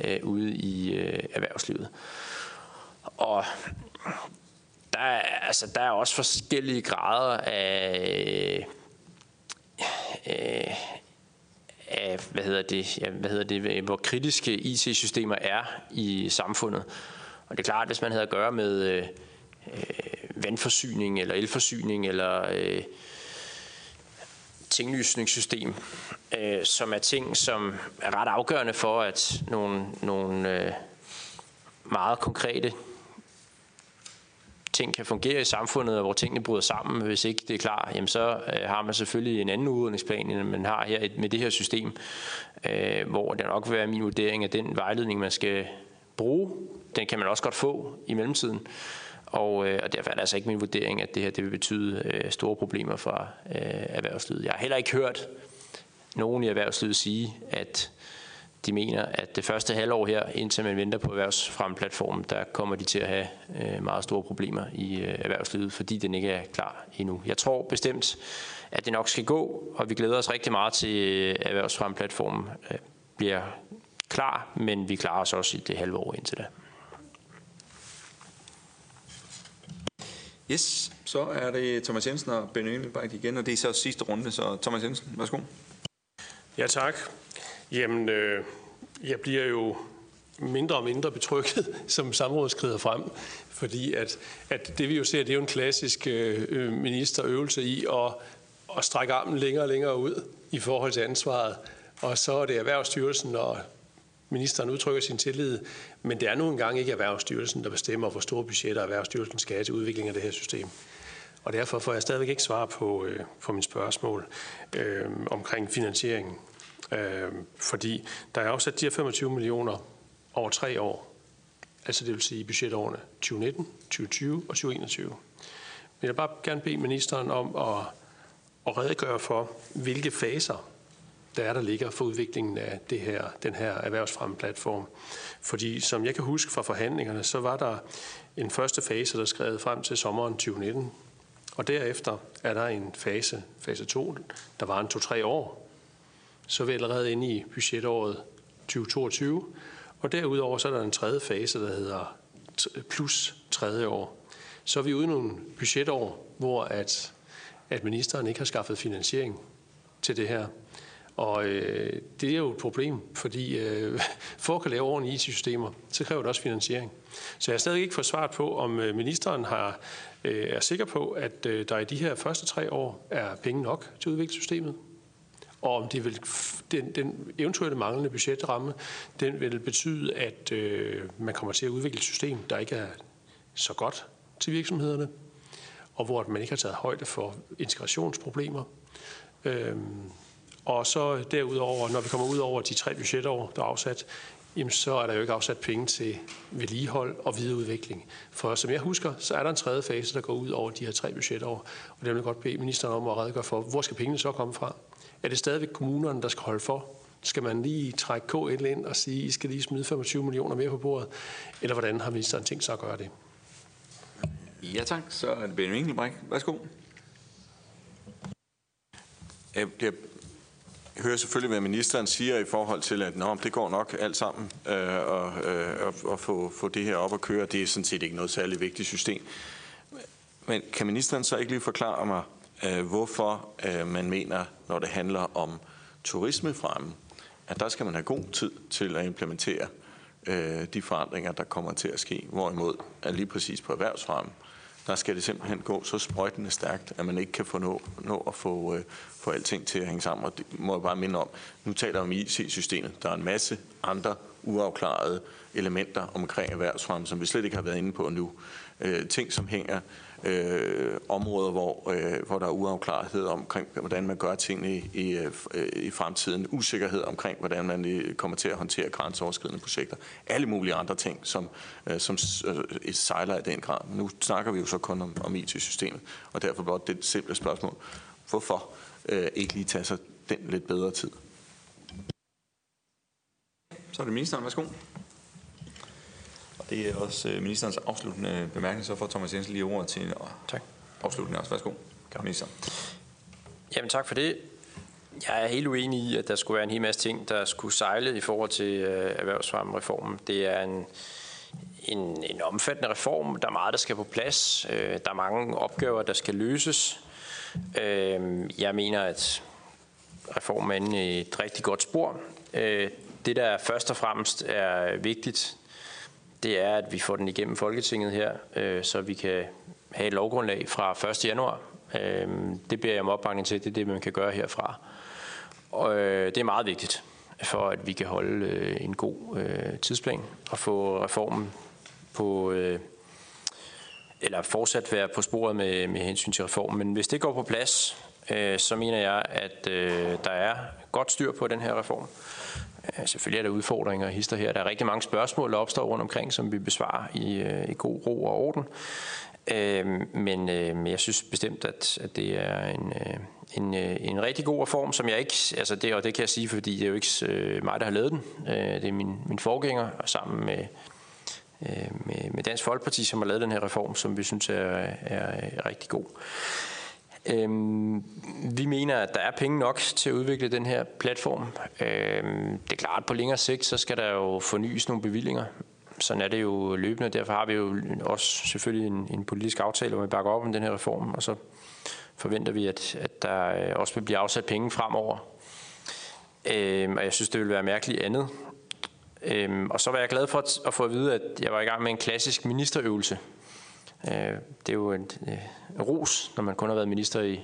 øh, ude i øh, erhvervslivet. Og der er, altså, der er også forskellige grader af, øh, af hvad hedder det, ja, hvad hedder det, hvor kritiske IT-systemer er i samfundet. Og det er klart, at hvis man havde at gøre med øh, Øh, vandforsyning eller elforsyning eller øh, tinglysningssystem, øh, som er ting, som er ret afgørende for, at nogle, nogle øh, meget konkrete ting kan fungere i samfundet, og hvor tingene bryder sammen, hvis ikke det er klar, jamen så øh, har man selvfølgelig en anden udredningsplan, end man har her med det her system, øh, hvor det nok vil være min vurdering, at den vejledning, man skal bruge, den kan man også godt få i mellemtiden. Og, øh, og derfor er det altså ikke min vurdering, at det her det vil betyde øh, store problemer for øh, erhvervslivet. Jeg har heller ikke hørt nogen i erhvervslivet sige, at de mener, at det første halvår her, indtil man venter på erhvervsfremplatformen, der kommer de til at have øh, meget store problemer i øh, erhvervslivet, fordi den ikke er klar endnu. Jeg tror bestemt, at det nok skal gå, og vi glæder os rigtig meget til øh, erhvervsfremplatformen øh, bliver klar, men vi klarer os også i det halve år indtil da. Yes, så er det Thomas Jensen og Benny Engelbrecht igen, og det er så sidste runde, så Thomas Jensen, værsgo. Ja, tak. Jamen, øh, jeg bliver jo mindre og mindre betrykket, [LAUGHS] som samrådet skrider frem, fordi at, at det vi jo ser, det er jo en klassisk øh, øh, ministerøvelse i at at strække armen længere og længere ud i forhold til ansvaret. Og så er det Erhvervsstyrelsen, og ministeren udtrykker sin tillid, men det er nu engang ikke Erhvervsstyrelsen, der bestemmer, hvor store budgetter Erhvervsstyrelsen skal have til udvikling af det her system. Og derfor får jeg stadigvæk ikke svar på, øh, på mine spørgsmål øh, omkring finansieringen. Øh, fordi der er afsat de her 25 millioner over tre år. Altså det vil sige budgetårene 2019, 2020 og 2021. Men jeg vil bare gerne bede ministeren om at, at redegøre for, hvilke faser der er, der ligger for udviklingen af det her, den her erhvervsfremmeplatform. Fordi som jeg kan huske fra forhandlingerne, så var der en første fase, der skrevet frem til sommeren 2019. Og derefter er der en fase, fase 2, der var en to-tre år. Så er vi allerede inde i budgetåret 2022. Og derudover så er der en tredje fase, der hedder plus tredje år. Så er vi ude i nogle budgetår, hvor at, at ministeren ikke har skaffet finansiering til det her. Og øh, det er jo et problem, fordi øh, for at kunne lave ordentlige IT-systemer, så kræver det også finansiering. Så jeg har stadig ikke fået svaret på, om øh, ministeren har, øh, er sikker på, at øh, der i de her første tre år er penge nok til at udvikle systemet. Og om det vil, den, den eventuelle manglende budgetramme, den vil betyde, at øh, man kommer til at udvikle et system, der ikke er så godt til virksomhederne, og hvor man ikke har taget højde for integrationsproblemer. Øhm, og så derudover, når vi kommer ud over de tre budgetår, der er afsat, jamen så er der jo ikke afsat penge til vedligehold og videreudvikling. For som jeg husker, så er der en tredje fase, der går ud over de her tre budgetår. Og det vil jeg godt bede ministeren om at redegøre for, hvor skal pengene så komme fra? Er det stadigvæk kommunerne, der skal holde for? Skal man lige trække KL ind og sige, I skal lige smide 25 millioner mere på bordet? Eller hvordan har ministeren tænkt sig at gøre det? Ja tak, så er det Benjamin Engelbrecht. Værsgo. Jeg, jeg hører selvfølgelig, hvad ministeren siger i forhold til, at Nå, det går nok alt sammen øh, og, øh, og få, få det her op at køre. Det er sådan set ikke noget særligt vigtigt system. Men kan ministeren så ikke lige forklare mig, øh, hvorfor øh, man mener, når det handler om turismefremme, at der skal man have god tid til at implementere øh, de forandringer, der kommer til at ske. Hvorimod, at lige præcis på erhvervsfremme, der skal det simpelthen gå så sprøjtende stærkt, at man ikke kan få nå, nå at få, øh, få alting til at hænge sammen. Og det må jeg bare minde om. Nu taler vi om IC-systemet. Der er en masse andre uafklarede elementer omkring erhvervsfremme, som vi slet ikke har været inde på nu. Øh, ting, som hænger øh, områder, hvor, øh, hvor der er uafklarethed omkring, hvordan man gør tingene i, i, øh, i fremtiden, usikkerhed omkring, hvordan man øh, kommer til at håndtere grænseoverskridende projekter, alle mulige andre ting, som, øh, som øh, sejler i den grad. Nu snakker vi jo så kun om, om IT-systemet, og derfor blot det simple spørgsmål. Hvorfor øh, ikke lige tage sig den lidt bedre tid? Så er det ministeren. Værsgo. Det er også øh, ministerens afsluttende bemærkning, så får Thomas Jensen lige ordet til tak. afslutning også. Værsgo, minister. Jamen tak for det. Jeg er helt uenig i, at der skulle være en hel masse ting, der skulle sejle i forhold til øh, erhvervsfremreformen. Det er en, en, en omfattende reform. Der er meget, der skal på plads. Øh, der er mange opgaver, der skal løses. Øh, jeg mener, at reformen er et rigtig godt spor. Øh, det, der først og fremmest er vigtigt, det er, at vi får den igennem Folketinget her, øh, så vi kan have et lovgrundlag fra 1. januar. Øh, det beder jeg om opbakning til, det er det, man kan gøre herfra. Og øh, det er meget vigtigt, for at vi kan holde øh, en god øh, tidsplan og få reformen på... Øh, eller fortsat være på sporet med, med hensyn til reformen. Men hvis det går på plads, øh, så mener jeg, at øh, der er godt styr på den her reform. Selvfølgelig er der udfordringer og hister her. Der er rigtig mange spørgsmål, der opstår rundt omkring, som vi besvarer i, øh, i god ro og orden. Øh, men øh, jeg synes bestemt, at, at det er en, øh, en, øh, en rigtig god reform, som jeg ikke, altså det, og det kan jeg sige, fordi det er jo ikke mig, der har lavet den. Det er min, min forgænger, og sammen med, med, med Dansk Folkeparti, som har lavet den her reform, som vi synes er, er rigtig god. Øhm, vi mener, at der er penge nok til at udvikle den her platform. Øhm, det er klart, at på længere sigt, så skal der jo fornyes nogle bevillinger. Sådan er det jo løbende, derfor har vi jo også selvfølgelig en, en politisk aftale, hvor vi bakker op om den her reform, og så forventer vi, at, at der øh, også vil blive afsat penge fremover. Øhm, og jeg synes, det vil være mærkeligt andet. Øhm, og så var jeg glad for at, at få at vide, at jeg var i gang med en klassisk ministerøvelse Øh, det er jo øh, en, ros, når man kun har været minister i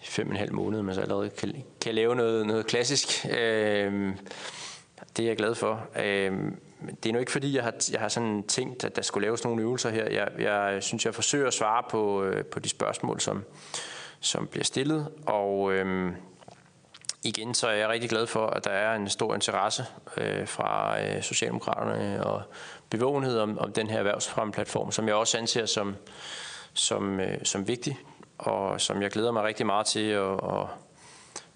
fem og en halv måned, men så allerede kan, kan lave noget, noget klassisk. Øh, det er jeg glad for. Øh, det er nu ikke fordi, jeg har, jeg har sådan tænkt, at der skulle laves nogle øvelser her. Jeg, jeg synes, jeg forsøger at svare på, øh, på de spørgsmål, som, som bliver stillet. Og øh, igen, så er jeg rigtig glad for, at der er en stor interesse øh, fra øh, Socialdemokraterne og bevågenhed om, om den her erhvervsfremmeplatform, som jeg også anser som, som, øh, som vigtig, og som jeg glæder mig rigtig meget til at, at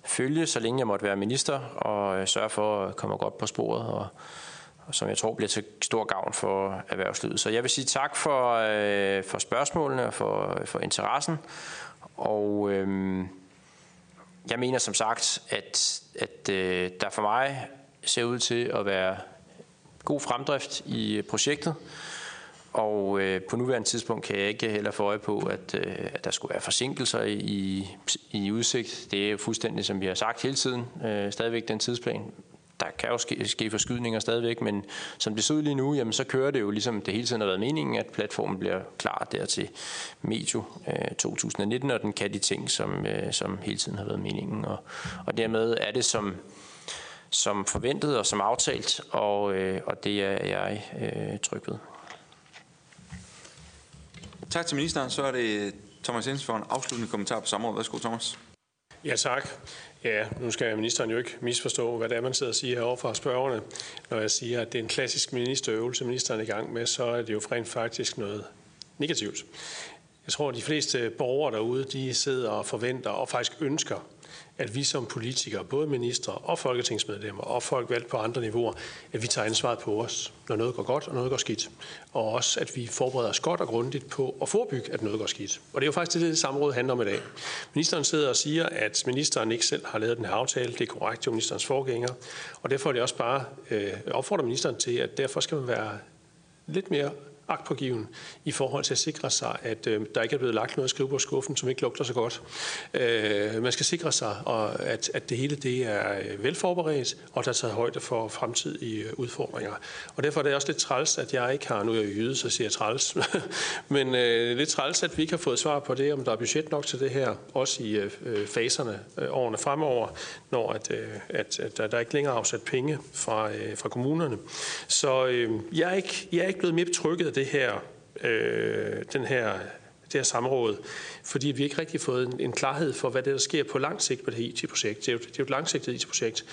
følge, så længe jeg måtte være minister, og øh, sørge for at komme godt på sporet, og, og som jeg tror bliver til stor gavn for erhvervslivet. Så jeg vil sige tak for, øh, for spørgsmålene og for, for interessen, og øh, jeg mener som sagt, at, at øh, der for mig ser ud til at være god fremdrift i projektet. Og øh, på nuværende tidspunkt kan jeg ikke heller få øje på, at, øh, at der skulle være forsinkelser i, i udsigt. Det er jo fuldstændig, som vi har sagt hele tiden, øh, stadigvæk den tidsplan. Der kan jo ske, ske forskydninger stadigvæk, men som det ser ud lige nu, jamen, så kører det jo ligesom det hele tiden har været meningen, at platformen bliver klar der til medio øh, 2019, og den kan de ting, som, øh, som hele tiden har været meningen. Og, og dermed er det som som forventet og som aftalt, og, øh, og det er jeg øh, tryg ved. Tak til ministeren. Så er det Thomas Jensen for en afsluttende kommentar på samrådet. Værsgo, Thomas. Ja, tak. Ja, nu skal ministeren jo ikke misforstå, hvad det er, man sidder og siger herovre fra spørgerne. Når jeg siger, at det er en klassisk ministerøvelse, ministeren er i gang med, så er det jo rent faktisk noget negativt. Jeg tror, at de fleste borgere derude, de sidder og forventer og faktisk ønsker, at vi som politikere, både ministre og folketingsmedlemmer og folk valgt på andre niveauer, at vi tager ansvaret på os, når noget går godt og noget går skidt. Og også, at vi forbereder os godt og grundigt på at forebygge, at noget går skidt. Og det er jo faktisk det, det samråd handler om i dag. Ministeren sidder og siger, at ministeren ikke selv har lavet den her aftale. Det er korrekt, jo ministerens forgænger. Og derfor er det også bare øh, opfordrer ministeren til, at derfor skal man være lidt mere agtpågiven i forhold til at sikre sig, at øh, der ikke er blevet lagt noget i skrivebordskuffen, som ikke lugter så godt. Øh, man skal sikre sig, og at, at det hele det er øh, velforberedt, og der er taget højde for fremtidige øh, udfordringer. Og derfor er det også lidt træls, at jeg ikke har, nu er jeg jyde, så siger jeg træls, [LAUGHS] men øh, lidt træls, at vi ikke har fået svar på det, om der er budget nok til det her, også i øh, øh, faserne øh, årene fremover, når at, øh, at, at der, der er ikke længere afsat penge fra, øh, fra kommunerne. Så øh, jeg, er ikke, jeg er ikke blevet mere betrykket af det her, øh, den her, det her samråd, fordi vi ikke rigtig fået en, en klarhed for, hvad det er, der sker på lang sigt på det her IT-projekt. Det er jo, det er jo et langsigtet IT-projekt.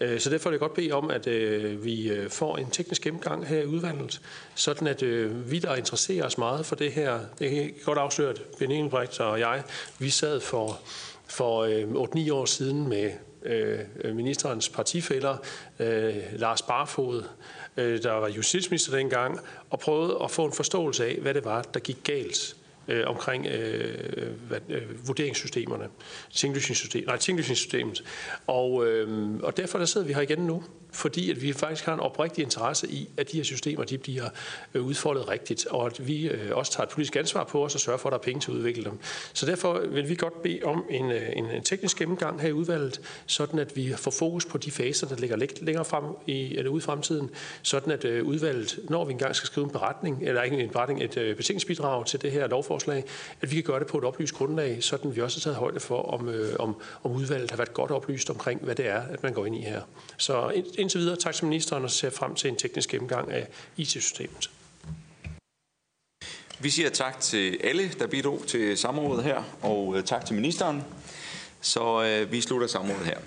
Øh, så derfor vil jeg godt bede om, at øh, vi øh, får en teknisk gennemgang her i udvalget, sådan at øh, vi, der interesserer os meget for det her, det er godt afsløret, Ben Engelbrecht og jeg, vi sad for, for øh, 8-9 år siden med øh, ministerens partifælder, øh, Lars Barfod, øh, der var justitsminister dengang, og prøvede at få en forståelse af, hvad det var, der gik galt øh, omkring øh, øh hvad, øh, vurderingssystemerne, tinglysningssystemet, nej, tinglysningssystemet. Og, øh, og derfor der sidder vi her igen nu, fordi at vi faktisk har en oprigtig interesse i, at de her systemer de bliver øh, udfoldet rigtigt, og at vi øh, også tager et politisk ansvar på os og sørger for, at der er penge til at udvikle dem. Så derfor vil vi godt bede om en, øh, en, teknisk gennemgang her i udvalget, sådan at vi får fokus på de faser, der ligger længere frem i, eller ude i fremtiden, sådan at udvalget, når vi engang skal skrive en beretning, eller ikke en beretning, et betænkningsbidrag til det her lovforslag, at vi kan gøre det på et oplyst grundlag, sådan at vi også har taget højde for, om, om, om udvalget har været godt oplyst omkring, hvad det er, at man går ind i her. Så indtil videre tak til ministeren og ser frem til en teknisk gennemgang af IT-systemet. Vi siger tak til alle, der bidrog til samrådet her, og øh, tak til ministeren. Så øh, vi slutter samrådet her.